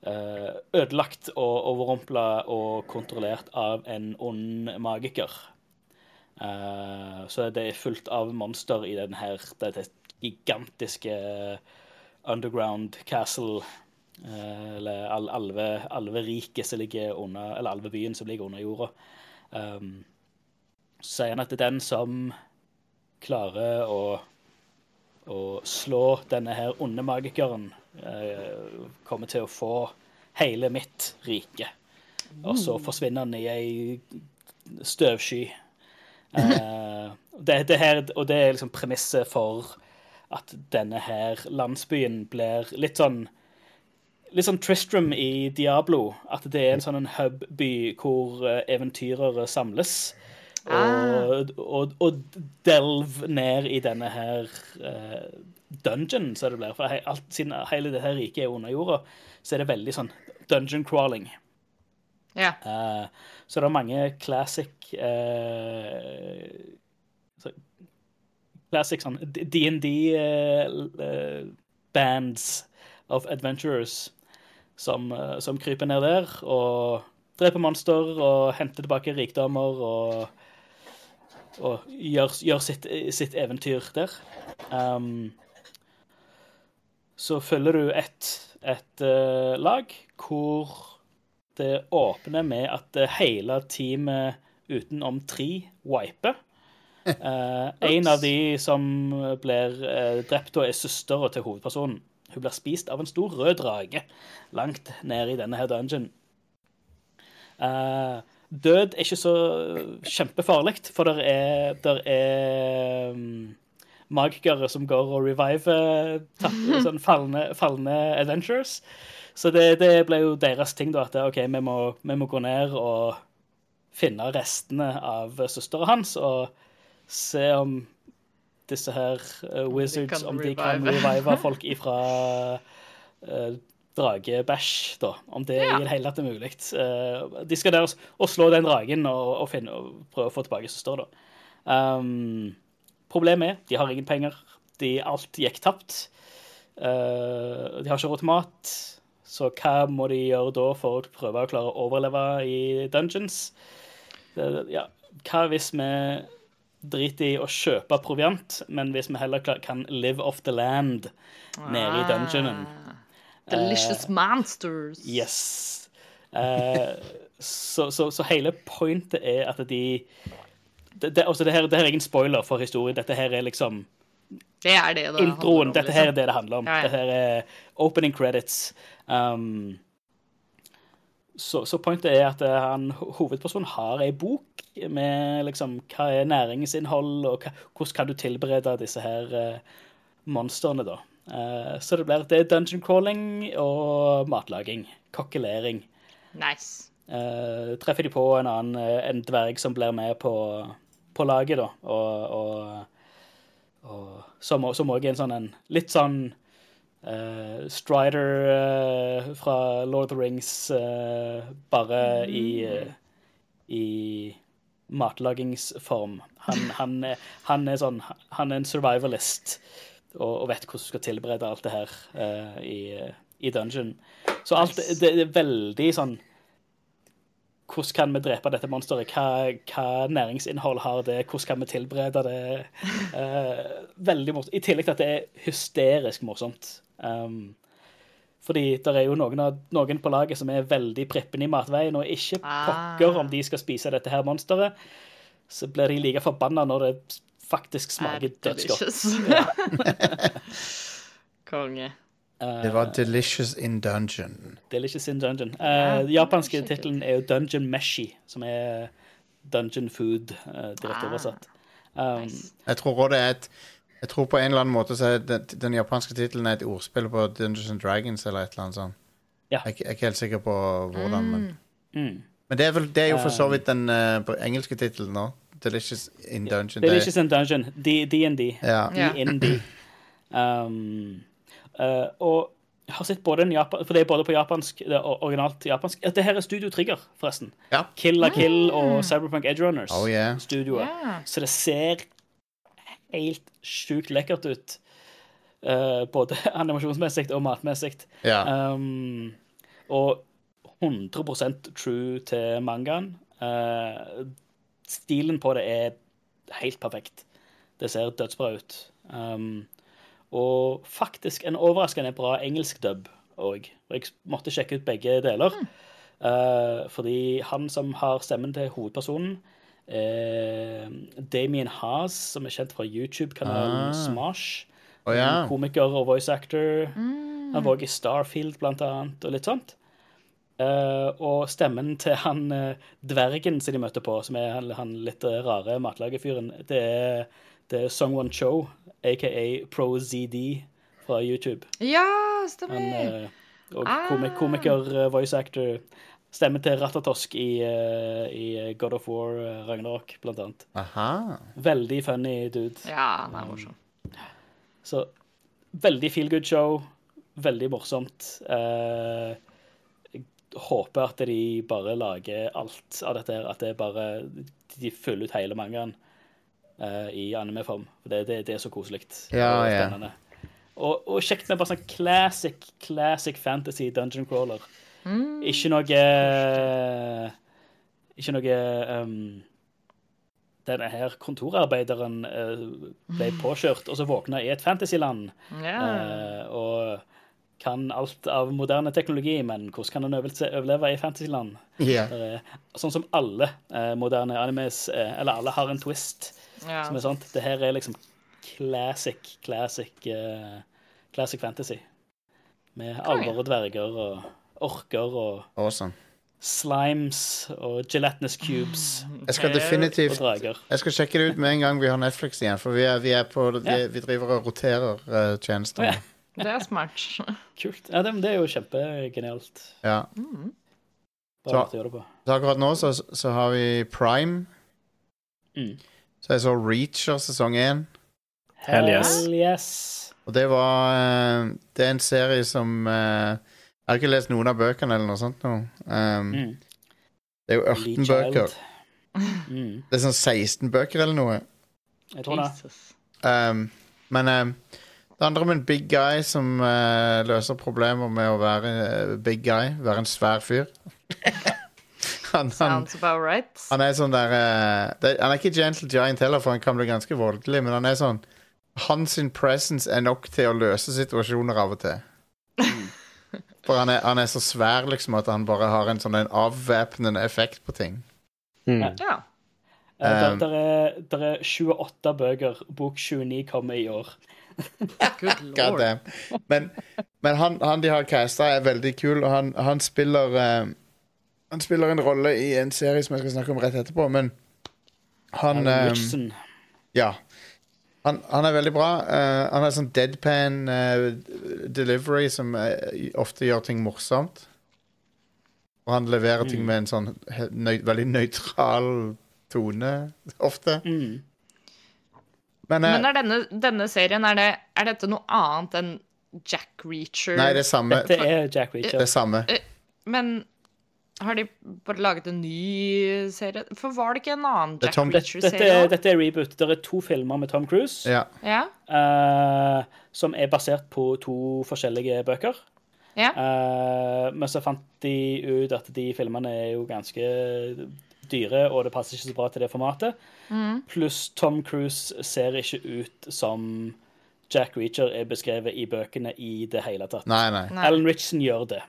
ødelagt og overrumpla og kontrollert av en ond magiker. Eh, så det er fullt av monster i den her, dette gigantiske underground castle. eh, eller al alve, alveriket som ligger under Eller alvebyen som ligger under jorda. Så sier han at det er den som klarer å, å slå denne her onde magikeren, eh, kommer til å få hele mitt rike. Og så forsvinner han i ei støvsky. Eh, det, det her, og det er liksom premisset for at denne her landsbyen blir litt sånn Litt sånn Tristram i Diablo. At det er en sånn en hubby hvor eh, eventyrere samles. Og, og, og delv ned i denne her eh, dungeon, så det blir. For he, alt, siden hele dette riket er under jorda, så er det veldig sånn dungeon crawling. Ja. Uh, så det er mange classic uh, så, Classic sånn DND-bands of adventurers som, eh, som kryper ned der og dreper monster og henter tilbake rikdommer og, og gjør, gjør sitt, sitt eventyr der. Um, så følger du et, et uh, lag hvor det åpner med at eh, hele teamet utenom tre wiper. Uh, en av de som blir uh, drept, og er søstera til hovedpersonen. Hun blir spist av en stor rød drage langt ned i denne her dungeon. Uh, død er ikke så kjempefarlig, for det er, der er um, magikere som går og reviver tatt- sånn falne, falne adventures. Så det, det ble jo deres ting, da. At OK, vi må, vi må gå ned og finne restene av søstera hans og se om disse her uh, wizards de Om de kan revive. folk ifra uh, dragebæsj, da. Om det Ja. i det hele tatt er mulig. Uh, de skal der og, og slå den dragen og, og, finne, og prøve å få tilbake søstera, da. Um, problemet er de har ingen penger. De, alt gikk tapt. Uh, de har ikke råd til mat. Så hva må de gjøre da for å prøve å klare å overleve i dungeons? Uh, ja, hva hvis vi driter i å kjøpe proviant, men hvis vi heller kan live off the land nede i dungeonen? Ah. Delicious monsters. Yes. Eh, så, så, så hele pointet er at de det, det, altså det, her, det her er ingen spoiler for historien. Dette her er liksom Det er det det introen. om, Dette her er liksom. det det handler om. Ja, ja. Dette her er opening credits. Um, så, så pointet er at eh, han, hovedpersonen har ei bok med liksom hva er næringsinnhold, og hva, hvordan kan du tilberede disse her uh, monstrene, da. Uh, så det blir det er dungeon crawling og matlaging. Kokkelering. Nice. Eh, treffer de på en annen eh, en dverg som blir med på, på laget, da. Og, og, og som, òg er en sånn en litt sånn uh, Strider uh, fra Lord of the Rings, bare i, eh, i matlagingsform. Han, han, han er sånn Han er en survivalist og, og vet hvordan du skal tilberede alt det her i, i dungeon. Så alt det, det er veldig sånn hvordan kan vi drepe dette monsteret? Hva, hva næringsinnhold har det? Hvordan kan vi tilberede det? Uh, veldig morsomt. I tillegg til at det er hysterisk morsomt. Um, fordi det er jo noen, av, noen på laget som er veldig prippen i matveien, og ikke Ah. pokker om de skal spise dette her monsteret. Så blir de like forbanna når det faktisk smaker Er dødsgodt. Ja. Konge. Eh, Det var Delicious in Dungeon. Delicious in Dungeon. Uh, Ja, japanske sjekk tittelen er jo Dungeon Meshi, som er Dungeon Food, uh, direkte Ah. oversatt. Um, Nice. Jeg tror også det er et Jeg tror på en eller annen måte så er den, den japanske tittelen et ordspill på Dungeons and Dragons eller et eller annet sånt. Ja. Jeg, jeg er ikke helt sikker på hvordan, men mm. Men det er, vel, det er jo for så vidt den uh, på engelske tittelen nå. Delicious in Dungeon. Delicious in Dungeon. DND. D&D. ja. Yeah. Um, eh, og jeg har sett både en Japan, For det er både på japansk, det er originalt japansk Det her er Studio Trigger, forresten. Ja. Kill la Kill og Cyberpunk Edge Runners. Oh, yeah. Studioet. Ja. Så det ser helt sjukt lekkert ut. Uh, både animasjonsmessig og matmessig. ja. Um, og 100% true til mangaen. Uh, stilen på det er helt perfekt. Det ser dødsbra ut. Um, og faktisk en overraskende bra engelsk dub òg. Jeg måtte sjekke ut begge deler. Eh, fordi han som har stemmen til hovedpersonen, eh, Damien Haas, som er kjent fra YouTube-kanalen Ah. Smash. oh, ja. Komiker og voice actor. Han var også i Starfield, blant annet, og litt sånt. Eh, og stemmen til han dvergen som de møter på, som er han, han litt rare matlagerfyren, det er, det er Songwon Cho, aka ProZD fra YouTube. Ja, Han, stemmer. eh, og Ah. komik komiker, eh, voice actor. Stemmer til Ratatosk i, eh, i God of War Ragnarok, blant annet. Aha. Veldig funny dude. Ja, han er morsom. Så veldig feel good show. Veldig morsomt. Eh, jeg håper at de bare lager alt av dette her. At det bare De fyller ut hele mangaen eh, i anime-form. For det, det, det er så koselig. Ja, ja. Og, og kjekt med bare sånn classic, classic fantasy dungeon crawler. Ikke noe Ikke noe um, Denne her kontorarbeideren uh, ble påkjørt og så våkna i et fantasyland. Ja. Uh, og kan alt av moderne teknologi, men hvordan kan en overle- overleve i fantasyland? Yeah. Er- Sånn som alle eh, moderne animes, eh, eller alle har en twist ja. som er sånt. Det her er liksom classic, classic, uh, classic fantasy. Med alvor og dverger og orker og Awesome. slimes og gelatinous cubes Jeg skal definitivt. Jeg skal sjekke det ut med en gang vi har Netflix igjen, for vi, er, vi, er på, vi, Ja. vi driver og roterer uh, tjenester. Ja. Det er smart. Kult. Ja, det, det er jo kjempegenialt. Ja. Bare Så-. Så akkurat nå så, så har vi Prime. Mm. Så jeg så Reacher sesong én. Hell yes. Hell yes. Og det var eh, Det er en serie som eh, Jeg har ikke lest noen av bøkene eller noe sånt nå. Um, Mm. Det er jo Lee 18 bøker. Mm. Det er sånn 16 bøker eller noe. Jeg tror det. Um, men um, det handler om en big guy som uh, løser problemer med å være uh, big guy. Være en svær fyr. han, han, Sounds about right. han er sånn der eh, det, Han er ikke gentle giant heller, for han kan bli ganske voldelig, men han er sånn Hans sin presence er nok til å løse situasjoner av og til. For han er, han er så svær, liksom, at han bare har en sånn en avvæpnende effekt på ting. Mm. Ja. Eh, der, Um, der, er, der er 28 bøker. Bok 29 kommer i år. Good God lord. damn. Men, men han, han de har casta, er veldig kul, og han, han spiller eh, Han spiller en rolle i en serie som jeg skal snakke om rett etterpå, men han eh, Ja. Han, han er veldig bra. Uh, han har sånn deadpan uh, delivery som uh, ofte gjør ting morsomt. Og han leverer ting med en sånn he- nøy, veldig nøytral tone ofte. Mm. Men, Men er denne, denne serien, er, det, er dette noe annet enn Jack Reacher? Nei, det er samme. Dette er Jack Det er samme. Men har de bare laget en ny serie? For var det ikke en annen Jack Reacher-serie Dette, dette er reboot. Det er to filmer med Tom Cruise Ja. Ja? Uh, som er basert på to forskjellige bøker. ja? Uh, men så fant de ut at de filmene er jo ganske dyre, og det passer ikke så bra til det formatet. Mm. Pluss Tom Cruise ser ikke ut som Jack Reacher er beskrevet i bøkene i det hele tatt. Nei, nei. Nei. Alan Richardson gjør det.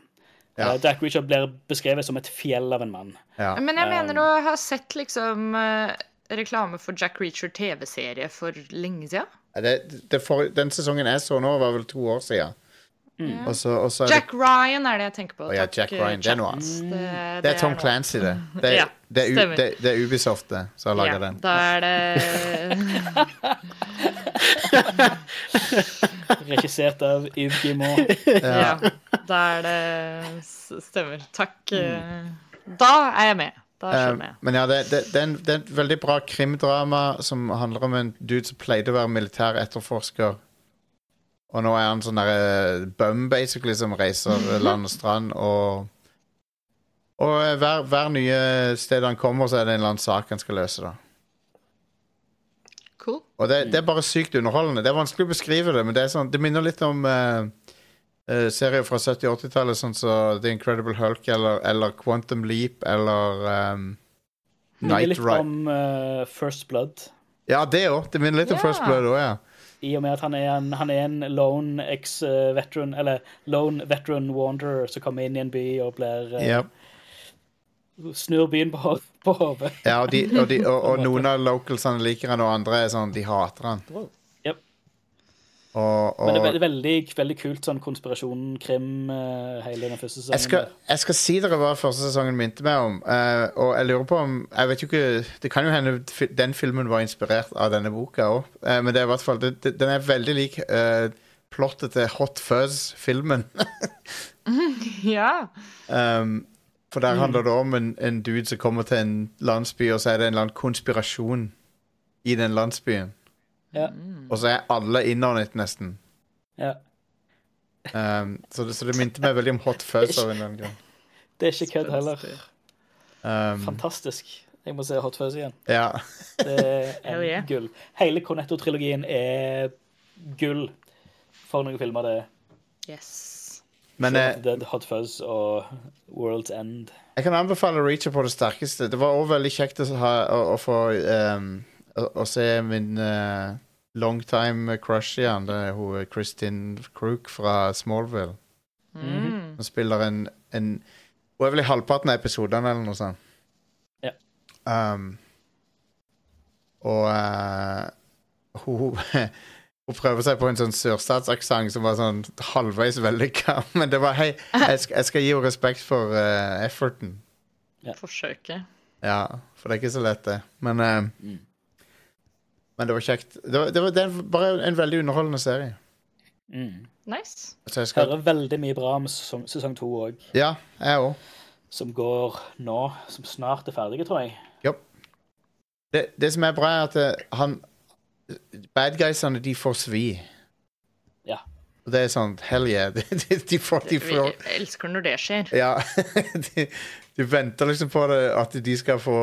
Ja. Eh, Jack Reacher blir beskrevet som et fjell av en mann. Ja. Men jeg mener å ha sett liksom eh, reklame for Jack Reacher TV-serie for lenge siden. Det, det for, den sesongen jeg så nå, var vel to år siden. Og så, og så er det, Jack Ryan er det jeg tenker på. Oh, ja, Takk, Jack Ryan, det er noe annet. Det, det er Tom Clancy, det. Det er, Ja, det er, U, det, det er Ubisoft det, som har laga ja, den. Da er det Regissert av Yves Guillemot. Ja. Da er det Stemmer. Takk. eh, Da er jeg med. Jeg. men ja, det, det, det, er en, det er en, veldig bra krimdrama som handler om en dude som pleide å være militær etterforsker. Og nå er han sånn derre bum, basically, som reiser land og strand. Og, og eh, hver, hver nye sted han kommer, så er det en eller annen sak han skal løse. da Cool. Og det, det er bare sykt underholdende. Det er vanskelig å beskrive det, men det, er sånn, det minner litt om uh, uh, serier fra 70- og 80-tallet, sånn som The Incredible Hulk eller, eller Quantum Leap eller um, Minner Night litt om uh, First Blood. Ja, det òg. Det minner litt om First Blood òg, ja. I og med at han er en, han er en lone ex-veteran, eller lone veteran wanderer som kommer inn i en by og blir eh, Ja, Snur byen på, på hodet. ja og, de, og, de, og, og noen av localsene liker han, og andre er sånn De hater han. Yep. Og, Men det er veldig, veldig, veldig kult sånn konspirasjonen, krim, eh, hele den første sesongen. jeg skal, jeg skal si dere hva første sesongen minte meg om. Uh, og jeg lurer på om Jeg vet jo ikke Det kan jo hende den filmen var inspirert av denne boka òg. men det er i hvert fall det, det, den er veldig lik uh, plottet til Hot Fuzz-filmen. Ja. um, for der handler det om en, en dude som kommer til en landsby, og så er det en eller annen konspirasjon i den landsbyen. Ja. Og så er alle innordnet, nesten. Ja. Um, så, det, så det minte meg veldig om Hot Fuzz av en eller annen grunn. Det er ikke kødd heller. Um, Fantastisk. Jeg må se Hot Fuzz igjen. ja. Det er yeah. gull. Hele Cornetto-trilogien er gull for noen filmer. det er. Yes. Men eh, Dead, Hot Fuzz og World's End. jeg kan anbefale Reacher på det sterkeste. Det var òg veldig kjekt å, ha, å, å få um, å, å se min uh, longtime crush igjen. Det er hun Kristin Crook fra Smallville. Mm. Hun spiller en, en Hun er vel i halvparten av episodene, eller noe sånt. Ja. Um, og uh, hun Hun prøver seg på en sånn sørstatsaksent som var sånn halvveis vellykka. Men det var hei, jeg skal, jeg skal gi henne respekt for uh, efforten. Forsøket. Ja, for det er ikke så lett, det. Men eh, Men det var kjekt. Det, var, det, var, det er bare en veldig underholdende serie. Mm. Nice. Så jeg skal Hører veldig mye bra om sesong, sesong to òg, Ja, jeg òg. som går nå, som snart er ferdige, tror jeg. Det, det som er bra, er at eh, han Bad guysene, de får svi. Ja. Og det er sånn Hell yeah. De, de, de får, de får Jeg elsker når det skjer. Ja. de, du venter liksom på det, at de skal få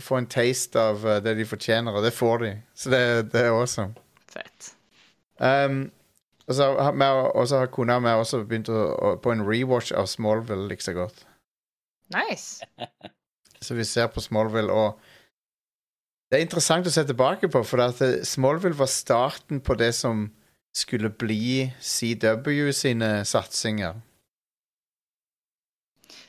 Få en taste av uh, det de fortjener, og det får de. Så det, det er awesome. Fett. Um, og så har kona mi også begynt å, å, på en rewatch av Smallville like så godt. Nice. Så vi ser på Smallville, og det er interessant å se tilbake på, for at eh, Smallville var starten på det som skulle bli CW sine satsinger.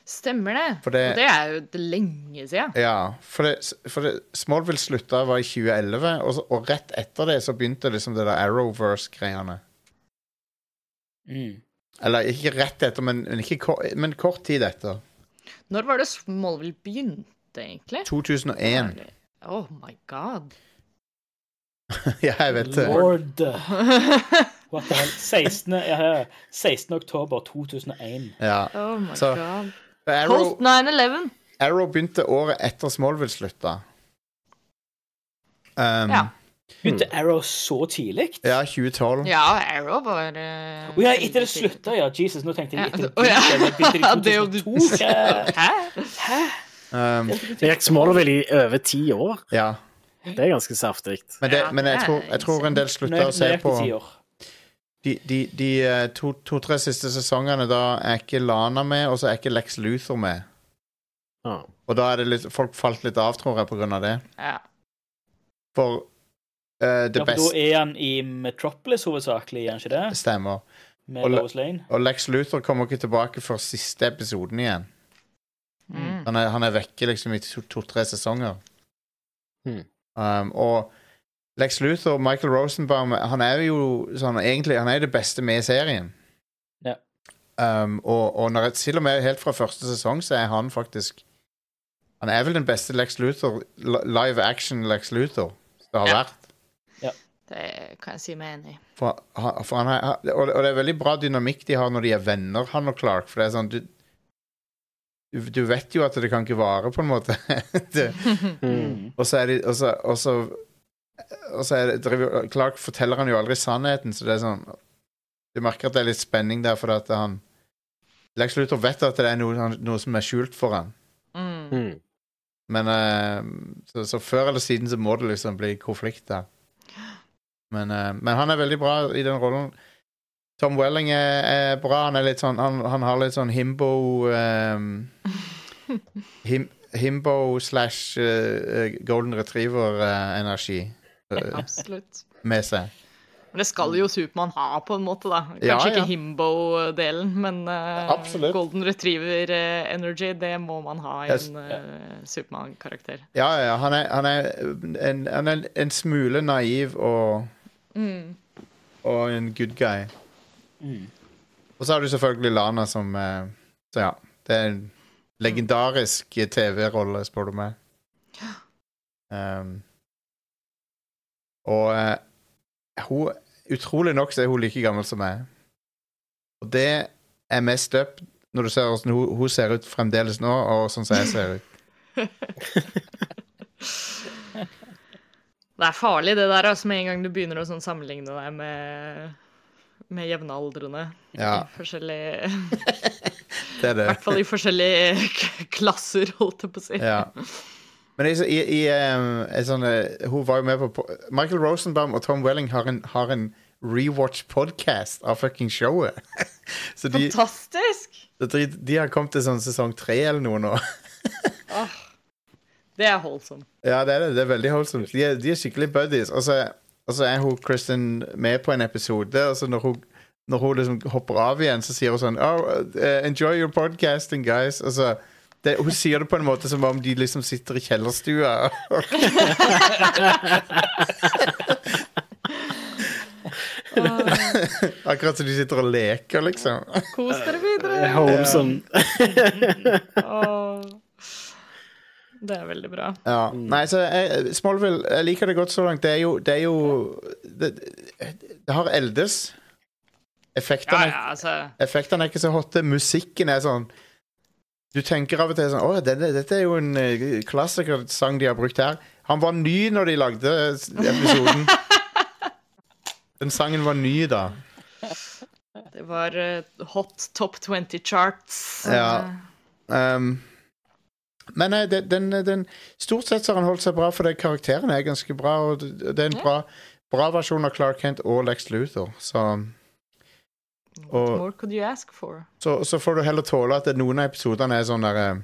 Stemmer det. For det- Og det er jo det lenge siden. Ja, for, det, for det, Smallville slutta var i 2011, og, så, og rett etter det så begynte liksom det der Arrowverse-greiene. Mm. Eller ikke rett etter, men, men, ikke kort, men kort tid etter. Når var det Smallville begynte, egentlig? 2001. Oh my god. ja, jeg vet det. Lord. What the hell? 16. Ja, ja. 16. oktober 2001. Ja. Oh my Så- god. Arrow, Post 9-11. Arrow begynte året etter Smallville slutta. Um, Ja. Begynte Arrow så tidlig? ja, 2012. Ja, Arrow var uh, oh, ja, etter det slutta, ja. Jesus, nå tenkte jeg etter det begynte Ja, i det 2002. Hva? Hæ? Um, Det gikk Smallville i over ti år. ja. Det er ganske saftig. Men, det, men jeg, tror, jeg tror en del slutta å se på. De, de, de eh, to-tre siste sesongene, da er ikke Lana med, og så er ikke Lex Luthor med. Ja. Og da er det litt Folk falt litt av, tror jeg, på grunn av det. Ja. For uh, det Ja, for da er han i Metropolis hovedsakelig, er han ikke det? stemmer. Med Og Lois Lane. Og Lex Luthor kommer ikke tilbake før siste episoden igjen. Mm. Han er, han er vekke liksom i to- to-tre sesonger. Mm. Um, og Lex Luthor, Michael Rosenbaum, han er jo sånn egentlig Han er det beste med serien. Ja. Um, og, og når til og med helt fra første sesong så er han faktisk Han er vel den beste Lex Luthor, live action Lex Luthor det har Ja. vært. Det kan jeg si meg enig i. For, for han er, og, det- og det er veldig bra dynamikk de har når de er venner, han og Clark. For det er sånn du, du, du vet jo at det kan ikke vare, på en måte. det, Mm. og så er de Og så, og så, og så er det, driver, Clark forteller han jo aldri sannheten, så det er sånn Du merker at det er litt spenning der, for at han Lex Luthor vet at det er noe, noe som er skjult for han. Mm. Mm. Men uh, så, så før eller siden så må det liksom bli konflikt der. Men, uh, men han er veldig bra i den rollen. Tom Welling er, er bra. Han er litt sånn Han, han har litt sånn himbo um, him, Himbo slash uh, golden retriever-energi Absolutt. med seg. Men det skal jo Supermann ha, på en måte, da. Kanskje Ja, ja. ikke Himbo-delen, men uh, Golden Retriever eh, Energy, det må man ha i en uh, Supermann-karakter. Ja, ja. Han er, han er, en, han er en smule naiv og, Mm. og en good guy. Mm. Og så har du selvfølgelig Lana som uh, Så ja. Det er en legendarisk TV-rolle, spør du meg. Um, og uh, hun Utrolig nok så er hun like gammel som meg. Og det er mest up når du ser hvordan hun, hun ser ut fremdeles nå, og sånn som jeg ser ut. Det er farlig, det der, altså, med en gang du begynner å sånn, sammenligne deg med, med jevnaldrende. Ja. I forskjellige Det I hvert fall i forskjellige klasser, holdt jeg på å si. Ja. Men i, i, i en sånn, eh, Hun var jo med på Michael Rosenbaum og Tom Welling har en, har en rewatch-podkast av fucking showet. Så de, Fantastisk! de, de har kommet til sånn sesong tre eller noe nå. oh, det er holdsom. Ja, det er det. Det er veldig holdsomt. De de er skikkelig buddies. Og så, og så er hun Kristin med på en episode, og så når hun, når hun liksom hopper av igjen, så sier hun sånn Oh, uh, enjoy your podcasting, guys. Og så det, Hun sier det på en måte som om de liksom sitter i kjellerstua. Akkurat som de sitter og leker, liksom. Kos dere videre. Holmson. Det er veldig bra. Ja. Nei, så jeg, Smallville, jeg liker det godt så langt. Det er jo Det, er jo, det, det har eldes. Ja, ja, altså effektene er ikke så hotte. Musikken er sånn Du tenker av og til sånn Å, denne, dette er jo en eh, klassikersang de har brukt her. Han var ny når de lagde episoden. Den sangen var ny da. Det var eh, hot top 20 charts. Ja. Um, men nei, den, den, den Stort sett så har han holdt seg bra, for det, karakteren er ganske bra. Og det, det er en bra, bra versjon av Clark Kent og Lex Luthor. Så, What more could you ask for? så, så får du heller tåle at noen av episodene er sånn derre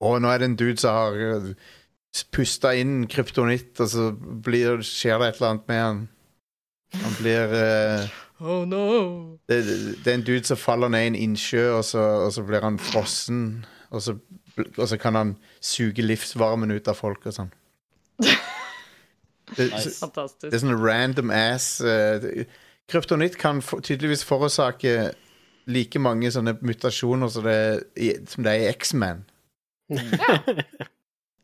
Å, nå er det en dude som har uh, pusta inn kryptonitt, og så blir, skjer det et eller annet med han. Han blir uh, Oh no! det, det er en dude som faller ned i en innsjø, og så, og så blir han frossen. Og så, og så kan han suge livsvarmen ut av folk og sånn. Det, Nice. det Fantastisk. er sånn random ass uh, Kryptonitt kan for, tydeligvis forårsake like mange sånne mutasjoner som det, i, som det er i X-Man.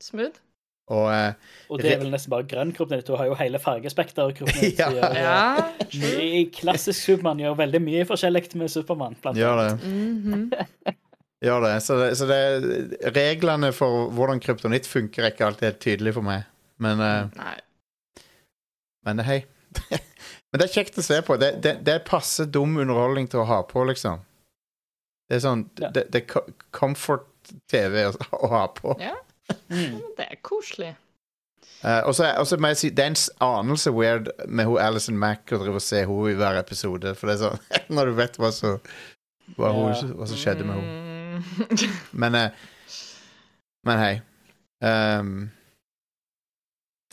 Smooth. Og uh, Og det er vel nesten bare grønn kryptonitt. Du har jo hele fargespekteret. Ja. Ja. I klassisk Supermann gjør veldig mye forskjellig med Supermann. gjør det. Mhm. Gjør det. Så, det, så det, reglene for hvordan kryptonitt funker, er ikke alltid helt tydelig for meg. Men uh, Nei. Men hei. Men det er kjekt å se på. Det, det, det er passe dum underholdning til å ha på, liksom. Det er sånn Ja. Det, det er comfort-TV å, å ha på. Ja, Mm. det er koselig. Uh, og så må jeg si det er en anelse weird med hun Alison Mack å drive og se henne i hver episode. For det er sånn Når du vet hva, så, hva, hun, Ja. hva som skjedde med henne. henne. Men uh, Men hei. Um,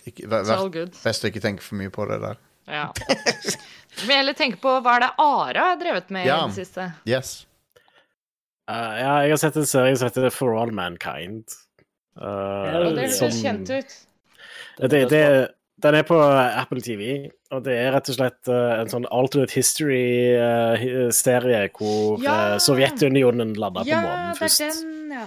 ikke, vær, vær, best å ikke tenke for mye på det der. Ja. Vi vil heller tenke på hva er det Ara har drevet med Ja. i det siste. Yes. Uh, ja, jeg har sett en serie som heter For All Mankind. Uh, Og det som- høres kjent ut. Det, det, den er på Apple TV, og det er rett og slett uh, en sånn alternate history-serie hvor Ja! Sovjetunionen landa på Ja, månen det er den, ja.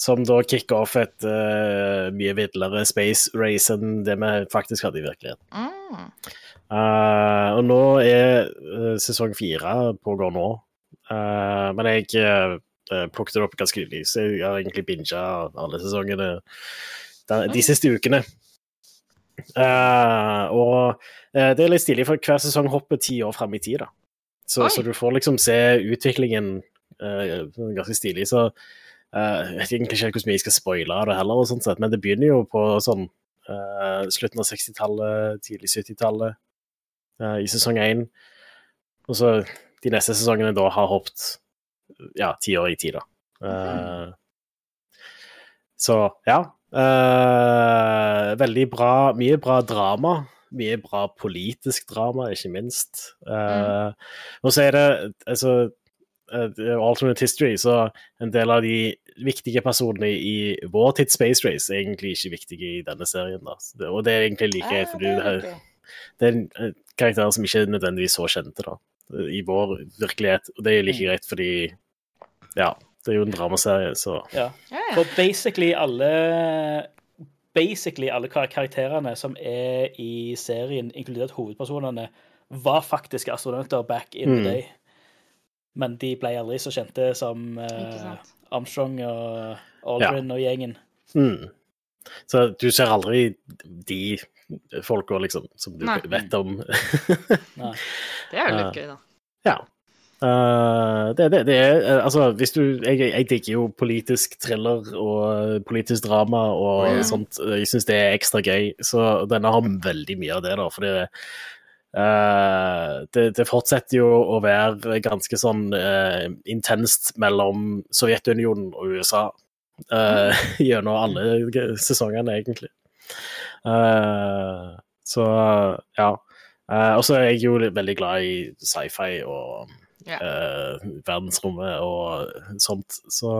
Som da kicker off et uh, mye vidlere space race enn det vi faktisk hadde i virkeligheten. Mm. Uh, og nå er uh, sesong fire pågår nå. Men jeg plukket det opp ganske nylig, så jeg har egentlig binga alle sesongene de, de siste ukene. Og det er litt stilig, for hver sesong hopper ti år fram i tid. da. Så, så du får liksom se utviklingen ganske stilig. Så jeg vet egentlig ikke hvor mye jeg skal spoile av det heller, sånt men det begynner jo på sånn uh, slutten av 60-tallet, tidlig 70-tallet uh, i sesong én. Og så de neste sesongene da har hoppet ja, ti år i tid, da. Eh, så ja. eh, veldig bra. Mye bra drama. Mye bra politisk drama, ikke minst. Mm. Og så er det altså eh, Alternate History, så en del av de viktige personene i vår tids Space Race er egentlig ikke viktige i denne serien. da. Og det er egentlig like greit, fordi det, det er eh, karakterer som ikke er nødvendigvis så kjente da, i vår virkelighet. Og det er like greit fordi ja, det er jo en dramaserie, så Ja. For basically alle Basically alle karakterene som er i serien, inkludert hovedpersonene, var faktisk astronauter back in the Mm. day. Men de ble aldri så kjente som sant. Armstrong og Aldrin og gjengen. mm. Så du ser aldri de folka, liksom, som du Nei. vet om. Nei. Det er jo litt gøy, da. Ja. Uh, det, det, det er eh, Altså, hvis du Jeg, jeg digger jo politisk thriller og politisk drama og oh, ja. sånt. Jeg syns det er ekstra gøy, så denne har veldig mye av det, da. For det, eh, det, det fortsetter jo å være ganske sånn uh, intenst mellom Sovjetunionen og USA uh, gjennom alle sesongene, egentlig. Så ja. Og så er jeg jo veldig glad i sci-fi og verdensrommet og sånt. Så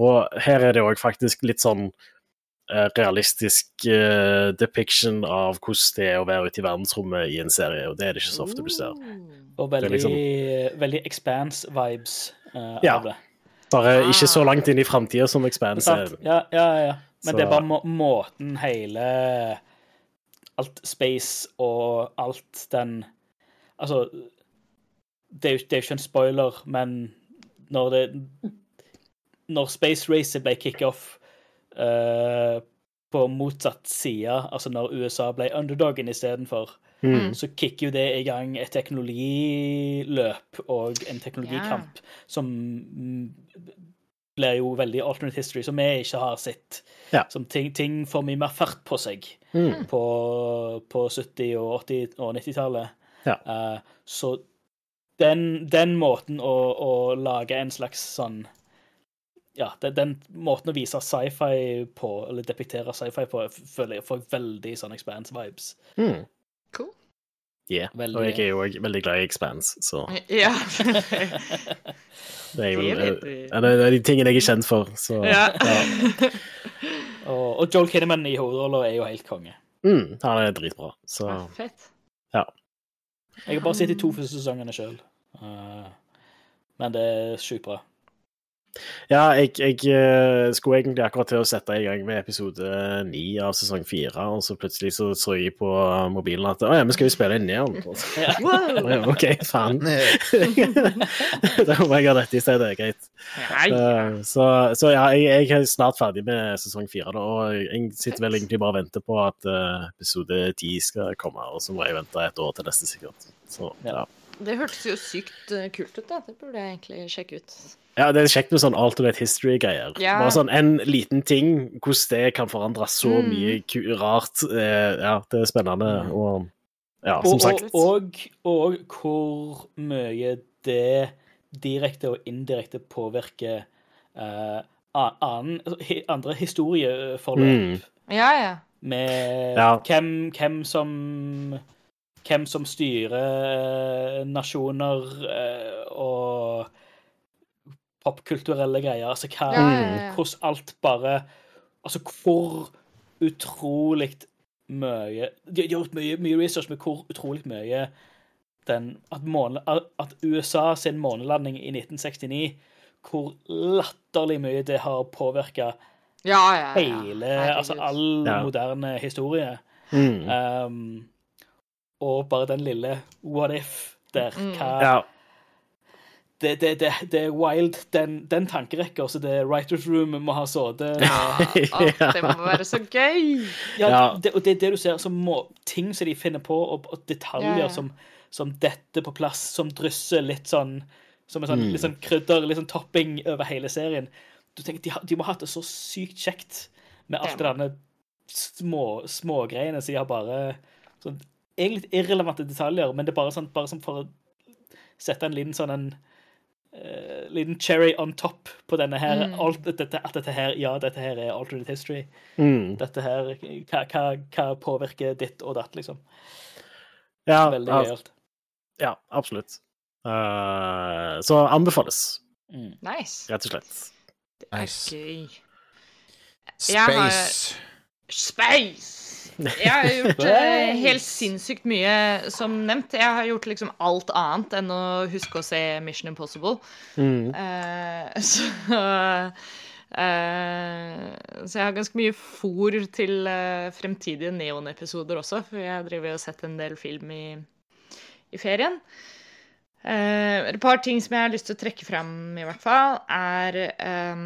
Og her er det òg faktisk litt sånn realistisk uh, depiction av hvordan det er å være ute i verdensrommet i en serie, og det er det ikke så ofte du ser. Og veldig, liksom- veldig expanse-vibes uh, Ja. av det. Bare ikke så Ah. langt inn i framtida som Expanse er. Ja, ja, ja. Men Så- det er bare må måten hele Alt space og alt den Altså, det er jo det er jo ikke en spoiler, men når det Når Space Racet ble kickoff uh, på motsatt side, altså når USA ble underdogen istedenfor, Mm. så kicker jo det i gang et teknologiløp og en teknologikamp som mm, blir jo veldig alternate history, som vi ikke har sett. Ja. Som ting, ting får mye mer fart på seg Mm. på, på 70-, og 80- og 90-tallet. Ja. Uh, så den, den måten å, å lage en slags sånn Ja, den, den måten å vise sci-fi på, eller depektere sci-fi på, føler jeg får veldig sånn Expanse-vibes. Mm. Cool. Yeah. Veldig- Og jeg er jo også veldig glad i Expanse, så Ja. det er jo Det eh, vet vi. en av de tingene jeg er kjent for. Så ja. Og, og Joel Kinnaman i hovedrolla er jo helt konge. mm, han er dritbra. Så Ja, Fett. Jeg har bare sett de to første sesongene sjøl. men det er sjukt bra. Ja, jeg, jeg eh, skulle egentlig akkurat til å sette i gang med episode ni av sesong fire, og så plutselig så, så jeg på mobilen at å ja, men skal vi spille inn Neon? Ja. Wow. OK, faen. da må jeg ha dette i stedet. Greit. Nei. Eh, så, så ja, jeg, jeg er snart ferdig med sesong fire, da, og jeg sitter vel egentlig bare og venter på at eh, episode ti skal komme, og så må jeg vente et år til neste, sikkert. Så, Ja. Det hørtes jo sykt eh, kult ut, da. Det burde jeg egentlig sjekke ut. Ja, det er kjekt med sånn alternate history-greier. Ja. Bare sånn en liten ting, hvordan det kan forandre så Mm. mye ku rart. Eh, ja, det er spennende. Og ja, som og, sagt og, og hvor mye det direkte og indirekte påvirker eh, annen, andre historieforløp. Mm. Ja, ja. Med Ja. hvem, hvem som Hvem som styrer nasjoner eh, og popkulturelle greier. Altså hva Ja, ja, ja. Hvordan alt bare Altså hvor utrolig mye De har gjort mye, mye research med hvor utrolig mye den at, måne, at USA sin månelanding i 1969 Hvor latterlig mye det har påvirka Ja, ja, ja. hele Altså all Ja. moderne historie. Mm. Um, og bare den lille what if der. Mm. Hva, Ja. det, det, det, det er wild, den, den tankerekka. som det writers room må ha sittet Å, det må være så gøy! Ja, Ja. Det, og det er det du ser som må, ting som de finner på, og, og detaljer Ja, ja. Som, som detter på plass, som drysser litt sånn Som en sånn, Mm. litt sånn krydder, litt sånn topping over hele serien. Du tenker, De, de må ha hatt det så sykt kjekt med alt Det det smågreiene små, så de har bare sånn, Egentlig irrelevante detaljer, men det er bare sånn bare sånn for å sette en liten sånn en uh, liten cherry on top på denne her. Mm. Alt, dette, at dette her, ja, dette her er alternate history Mm. dette her, hva, hva, hva påvirker ditt og datt, liksom. Ja, Veldig al- gøyalt. ja, absolutt. Uh, så anbefales, Mm. Nice. rett og slett. Det er Nice. gøy. Space. har- Space. Jeg har gjort eh, helt sinnssykt mye, som nevnt. Jeg har gjort liksom alt annet enn å huske å se Mission Impossible. Mm. Eh, så eh, Så jeg har ganske mye fòr til eh, fremtidige Neon-episoder også, for jeg driver og sett en del film i, i ferien. Eh, et par ting som jeg har lyst til å trekke fram, i hvert fall, er eh,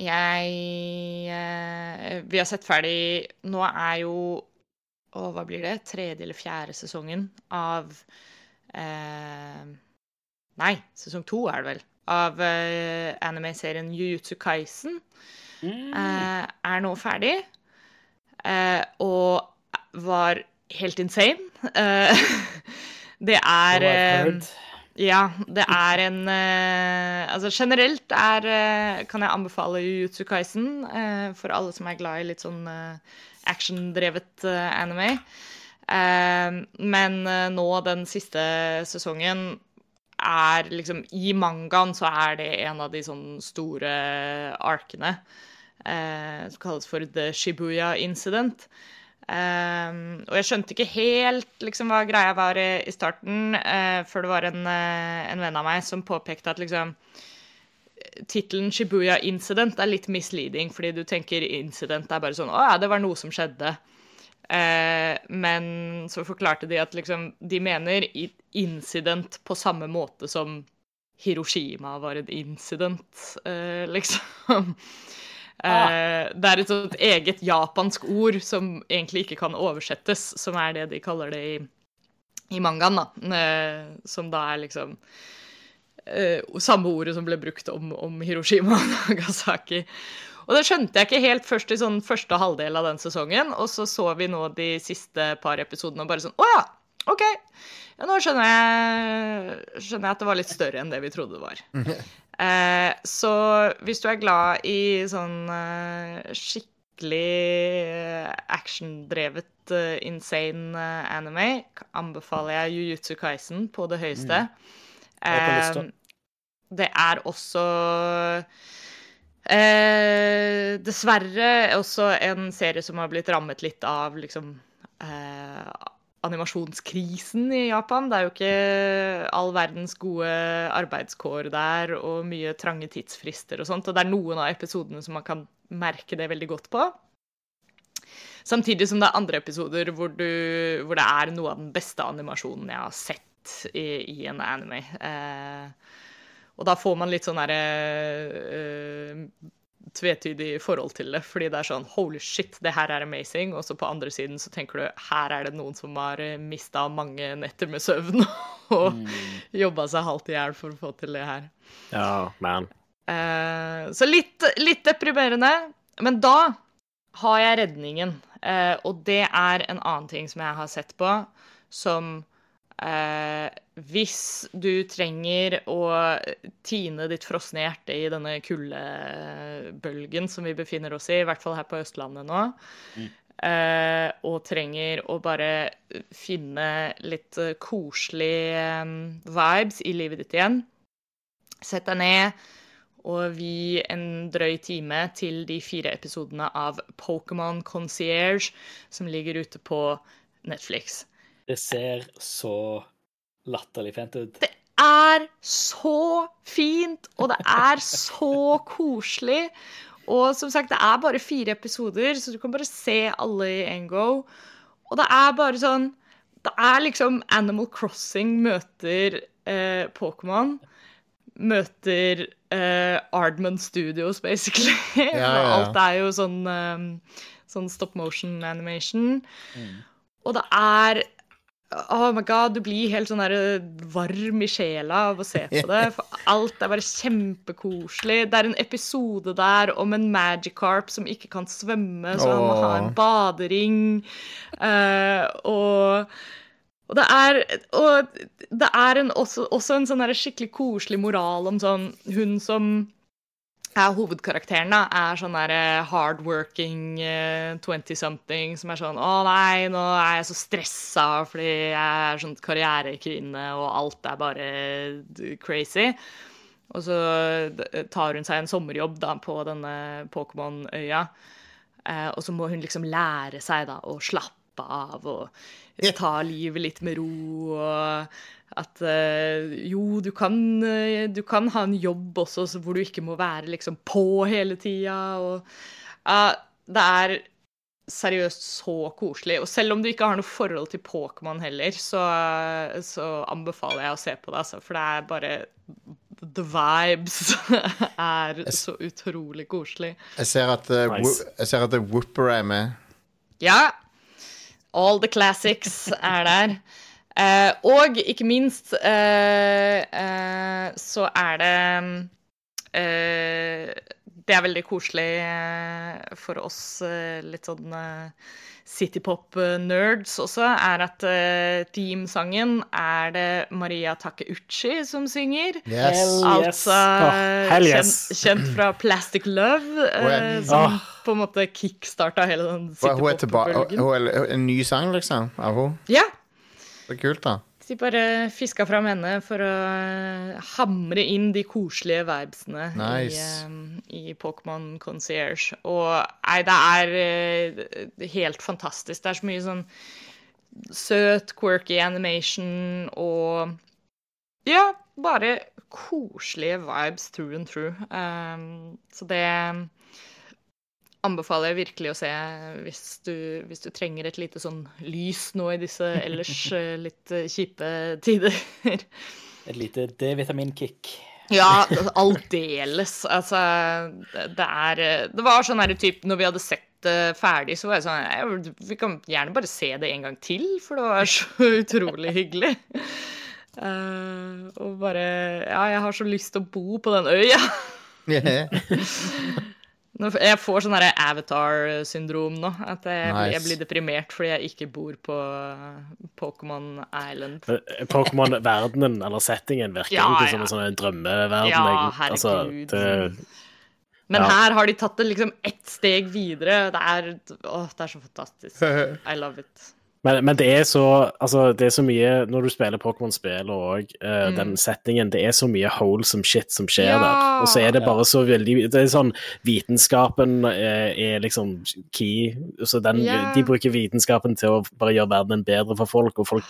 Jeg eh, Vi har sett ferdig Nå er jo Å, hva blir det? Tredje eller fjerde sesongen av eh, Nei, sesong to er det vel. Av eh, anime-serien Jujutsu Kaisen Mm. eh, er nå ferdig. Eh, og var helt insane. Eh, det er. Ja, det er en uh, Altså generelt er uh, kan jeg anbefale Jujutsu Kaisen uh, for alle som er glad i litt sånn actiondrevet anime. Men nå den siste sesongen er liksom I mangaen så er det en av de sånn store arkene som kalles for The Shibuya Incident. Um, og jeg skjønte ikke helt liksom, hva greia var i, i starten, uh, før det var en, uh, en venn av meg som påpekte at liksom Tittelen Shibuya Incident er litt misleading, fordi du tenker incident er bare sånn Å ja, det var noe som skjedde. Uh, men så forklarte de at liksom De mener incident på samme måte som Hiroshima var en incident, liksom. Eh, det er et sånt eget japansk ord som egentlig ikke kan oversettes, som er det de kaller det i, i mangaen, da. Eh, som da er liksom eh, samme ordet som ble brukt om, om Hiroshima og Nagasaki. Og det skjønte jeg ikke helt først i sånn første halvdel av den sesongen, og så så vi nå de siste par episodene og bare sånn Å ja, OK. Ja, nå skjønner jeg, skjønner jeg at det var litt større enn det vi trodde det var. Eh, så hvis du er glad i sånn eh, skikkelig eh, actiondrevet, eh, insane eh, anime, anbefaler jeg Jujutsu Kaisen på det høyeste. Mm. det er også eh, Dessverre også en serie som har blitt rammet litt av liksom eh, animasjonskrisen i Japan. Det er jo ikke all verdens gode arbeidskår der, og mye trange tidsfrister og sånt. Og det er noen av episodene som man kan merke det veldig godt på. Samtidig som det er andre episoder hvor, du, hvor det er noe av den beste animasjonen jeg har sett i, i en anime. Eh, og da får man litt sånn derre eh, tvetydig forhold til det, fordi det er sånn holy shit, det her er amazing, og så på andre siden så tenker du her er det noen som har mista mange netter med søvn og Mm. jobba seg halvt i hjel for å få til det her. Ja, man. Eh, så litt, litt deprimerende. Men da har jeg redningen. Eh, og det er en annen ting som jeg har sett på, som eh, Hvis du trenger å tine ditt frosne hjerte i denne kuldebølgen som vi befinner oss i, i hvert fall her på Østlandet nå, eh, og trenger å bare finne litt eh, koselige eh, vibes i livet ditt igjen, sett deg ned Og vi en drøy time til de fire episodene av Pokémon Concierge, som ligger ute på Netflix. Det ser så latterlig fint ut. Det er så fint, og det er så koselig. Og som sagt, det er bare fire episoder, så du kan bare se alle i en go. Og det er bare sånn Det er liksom Animal Crossing møter eh, Pokémon. Møter eh, Ardman Studios, basically. Ja, ja, ja. Alt er jo sånn, um, sånn stop motion animation. Og det er Oh my god, du blir helt sånn der varm i sjela av å se på det. For alt er bare kjempekoselig. Det er en episode der om en Magikarp som ikke kan svømme, så han må ha en badering. Uh, og, og det er Og det er en, også, også en sånn skikkelig koselig moral om sånn Hun som er hovedkarakteren, da, er sånn der eh, hardworking eh, 20-something som er sånn Å nei, nå er jeg så stressa fordi jeg er sånn karrierekvinne, og alt er bare crazy. Og så tar hun seg en sommerjobb da på denne Pokémon-øya. Eh, og så må hun liksom lære seg da å slappe av og ta livet litt med ro. og at eh, jo, du kan, eh, du kan ha en jobb også så hvor du ikke må være liksom på hele tida. Og ja, det er seriøst så koselig. Og selv om du ikke har noe forhold til Pokémon heller, så, så anbefaler jeg å se på det, altså. For det er bare The vibes er så utrolig koselig. Jeg ser at, uh, Nice. Jeg ser at The Whooper er med. Ja. All the classics er der. Eh, og ikke minst eh, eh, så er det eh, Det er veldig koselig eh, for oss eh, litt sånn eh, citypop-nerds også, er at eh, teamsangen er det Maria Takeuchi som synger. Yes. Altså oh, yes. kjent, kjent fra Plastic Love, som oh. på en måte kickstarta hele den citypop-bølgen. hun er En ny sang, liksom? Av henne? Ja, Så kult, da. de bare fiska fram henne for å eh, hamre inn de koselige verbsene Nice. i, eh, i Pokémon Concierge. Og nei, det er eh, helt fantastisk. Det er så mye sånn søt, quirky animation og Ja, bare koselige vibes through and through. Um, så det anbefaler jeg virkelig å se hvis du, hvis du trenger et lite sånn lys nå i disse ellers eh, litt eh, kjipe tider. Et lite D-vitaminkick. Ja, aldeles. Altså, det det er eh, Det var sånn her type Når vi hadde sett det ferdig, så var jeg sånn jeg, Vi kan gjerne bare se det en gang til, for det var så utrolig hyggelig. Uh, og bare Ja, jeg har så lyst til å bo på den øya. Jeg får sånn Avatar-syndrom nå. At jeg, blir- jeg blir deprimert fordi jeg ikke bor på Pokémon Island. Eh, Pokémon-verdenen, eller settingen, virker Ja, egentlig ja. som en sånn drømmeverden. Ja, herregud. altså, det, Men Ja. her har de tatt det liksom ett steg videre. Det er, å, det er så fantastisk. I love it. Men, men det er så altså, det er så mye Når du spiller Pokémon-spill og Mm. den settingen, det er så mye wholesome shit som skjer Ja. der. Og så er det bare så veldig Det er sånn Vitenskapen eh, er liksom key. Så den, yeah. De bruker vitenskapen til å bare gjøre verdenen bedre for folk, og folk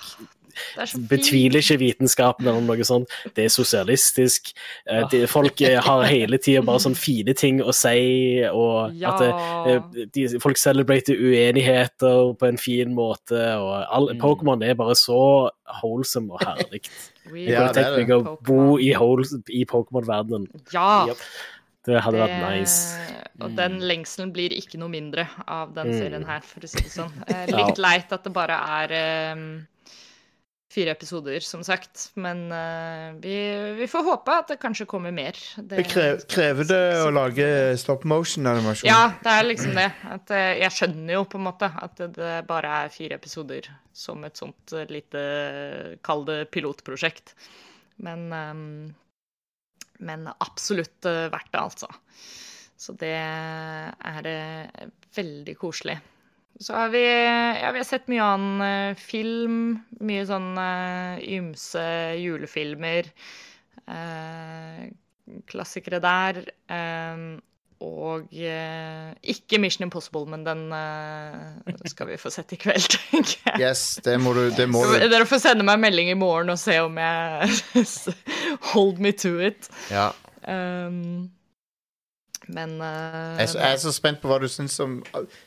Er betviler ikke vitenskapen eller noe sånt. Det er sosialistisk. Eh, det, folk eh, har hele tida bare sånn fine ting å si, og Ja. at eh, de, folk celebrater uenigheter på en fin måte, og Mm. Pokémon er bare så wholesome og herlig. Jeg Kunne tenkt meg å bo i, i Pokémon-verdenen. Ja. Yep. Det hadde vært nice. Og den lengselen blir ikke noe mindre av den Mm. serien her, for å si det sånn. Litt leit at det bare er eh, fire episoder, som sagt. Men uh, vi, vi får håpe at det kanskje kommer mer. Det, krever det å lage stop motion-animasjon? Ja, det er liksom det. At, uh, jeg skjønner jo på en måte at det, det bare er fire episoder som et sånt eh, lite, kall det pilotprosjekt. Men, um, men absolutt verdt det, altså. Så det er veldig koselig. Så har vi, ja, vi har sett mye annen eh, film. Mye sånn eh, ymse julefilmer. Eh, klassikere der. eh, og eh, ikke Mission Impossible, men den eh, skal vi få sett i kveld, tenker jeg. Yes, det må du, det må du. Dere får sende meg en melding i morgen og se om jeg hold me to it. Ja. Um, men uh, Jeg, er så, jeg er så spent på hva du syns om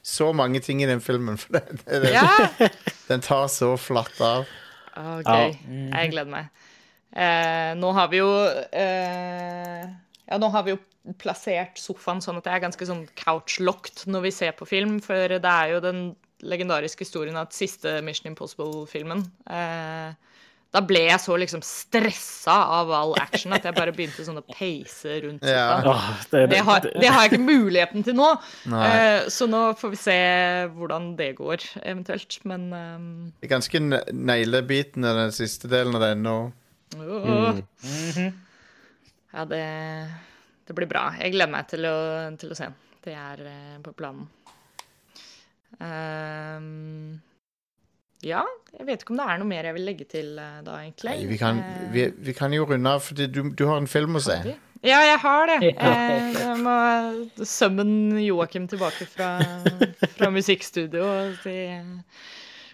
så mange ting i den filmen. For det, det, det, Ja! Den tar så flatt av. Å, gøy. Jeg gleder meg. Uh, nå har vi jo uh, Ja, nå har vi jo plassert sofaen sånn at det er ganske sånn couch-locked når vi ser på film, for det er jo den legendariske historien at siste Mission Impossible-filmen eh, Da ble jeg så liksom stressa av all action at jeg bare begynte sånn å peise rundt Ja. det, Det har, det har jeg ikke muligheten til nå, Nei. eh, så nå får vi se hvordan det går, eventuelt. Men um... Det er ganske ne- neglebitende, den siste delen av den. nå. Åh. Ja, det, det blir bra. Jeg gleder meg til å, til å se den. Det er eh, på planen. Ehm, ja, jeg vet ikke om det er noe mer jeg vil legge til eh, da, egentlig. Nei, vi, kan, Eh, vi, vi kan jo runde av, for du, du har en film å se. Ja, jeg har det. Eh, jeg må summon Joakim tilbake fra, fra musikkstudio og si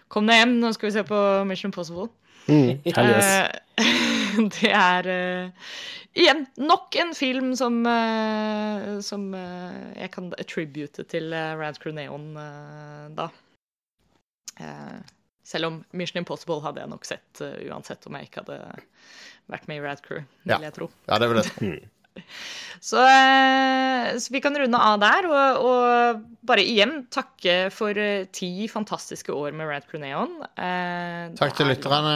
Kom deg hjem, nå skal vi se på Mission Possible. Mm, det er igjen nok en film som, som jeg kan attribute til uh, Rad eh, da. Selv om Mission Impossible hadde jeg nok sett uh, uansett om jeg ikke hadde vært med i Rad Crew, vil Ja. jeg tro. Ja, det er vel det. Så, uh, så vi kan runde av der, og, og bare igjen takke for eh, ti fantastiske år med Rad Crew Neon. Eh, Takk til er- lytterne.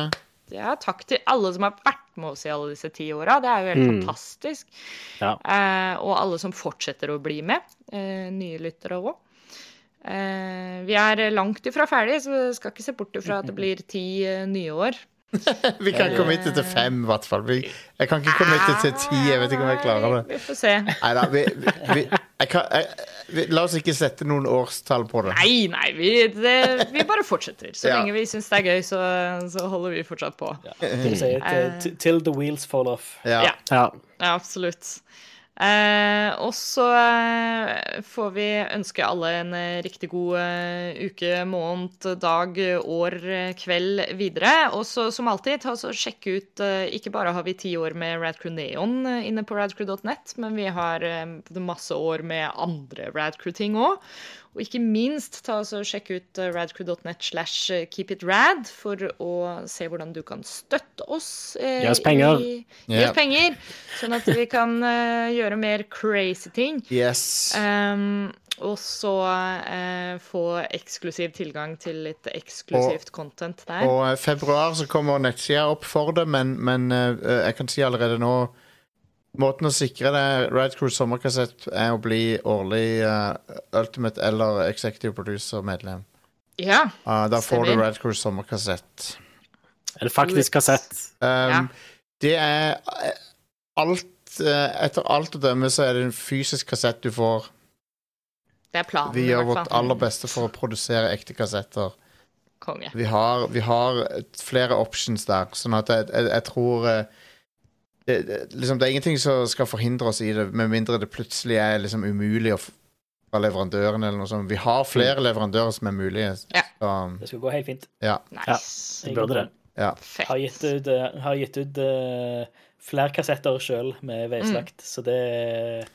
ja, takk til alle som har vært med oss i alle disse ti åra. Det er jo helt Mm. fantastisk. Ja. Eh, og alle som fortsetter å bli med. Eh, nye lyttere òg. Eh, vi er langt ifra ferdig, så vi skal ikke se bort ifra at det blir ti eh, nye år. Vi kan committe til fem, i hvert fall. Vi, jeg kan ikke committe til ti. Jeg vet ikke om jeg klarer det. Vi får se. Neida, vi, vi, kan, jeg, vi, La oss ikke sette noen årstall på det. Nei, nei, vi, det, vi bare fortsetter. Så Ja. lenge vi syns det er gøy, så, så holder vi fortsatt på. Ja, det vil si, til, til- till the wheels fall off. Ja. Ja. Ja. Ja, absolutt. Eh, og så eh, får vi ønske alle en eh, riktig god eh, uke, måned, dag, år, kveld videre. Og så som alltid, ta oss og sjekk ut Ikke bare har vi ti år med Radcrew Neon inne på radcrew.net, men vi har masse år med andre Radcrew-ting òg. Og ikke minst ta og sjekk ut eh, radcrew.net slash eh, keepitrad for å se hvordan du kan støtte oss. eh, Gi oss penger. i- oss penger, sånn at vi kan eh, gjøre mer crazy ting. Yes. Um, og så eh, få eksklusiv tilgang til litt eksklusivt content der. Og i februar så kommer nettsida opp for det, men, men eh, jeg kan si allerede nå Måten å sikre det Ride Crew sommerkassett er å bli årlig eh, Ultimate eller Executive Producer-medlem. ja. Ah, da får du Stemmer. Rad Crew sommerkassett. Eller faktisk kassett. Um, Ja. Det er eh, alt eh, Etter alt å dømme så er det en fysisk kassett du får. Det er planen, Vi i gjør hvert vårt fall. aller beste for å produsere ekte kassetter. Konge. Vi har, vi har et- flere options der, sånn at jeg, jeg, jeg tror eh, det, det, liksom, det er ingenting som skal forhindre oss i det, med mindre det plutselig er liksom umulig å fra leverandøren eller noe sånt. Vi har flere leverandører som er mulige. Ja. Så, Det skal gå helt fint. ja, Nice. Det burde det. ja. Har gitt ut, eh, har gitt ut uh, flere kassetter sjøl med veislagt, så det er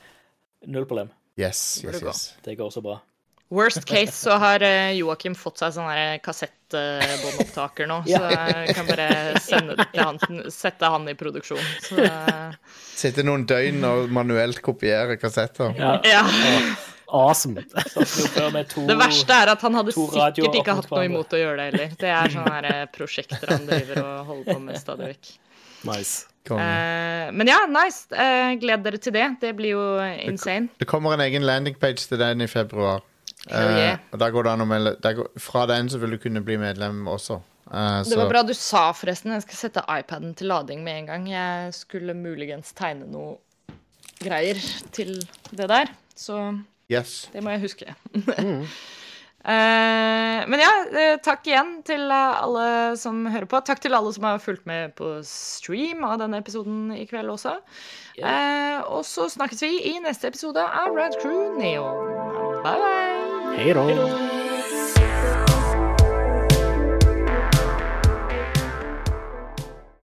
null problem. Yes, yes, yes. Det går så bra. Worst case så har eh, Joakim fått seg sånn kassettbåndopptaker nå, så jeg kan bare sende det til han, sette han i produksjon. Så, eh, Sitte noen døgn og manuelt kopiere kassetter. Ja. ja. Awesome. To Det verste er at han hadde sikkert ikke hatt noe imot å gjøre det heller. Det er sånne her eh, prosjekter han driver og holder på med stadig vekk. Nice. Eh, men ja, nice. Eh, gled dere til det. Det blir jo insane. Det kommer en egen landingpage til den i februar. Hell yeah. Eh, og går det an å melde der går, Fra den så vil du kunne bli medlem også. Uh, Det så- var bra du sa, forresten. Jeg skal sette iPaden til lading med en gang. Jeg skulle muligens tegne noe greier til det der, så Yes. det må jeg huske. Eh, men ja, eh, takk igjen til eh, alle som hører på. Takk til alle som har fulgt med på stream av denne episoden i kveld også. Eh, og så snakkes vi i neste episode av Rad Crew Neon. Bye, bye. Later. Later.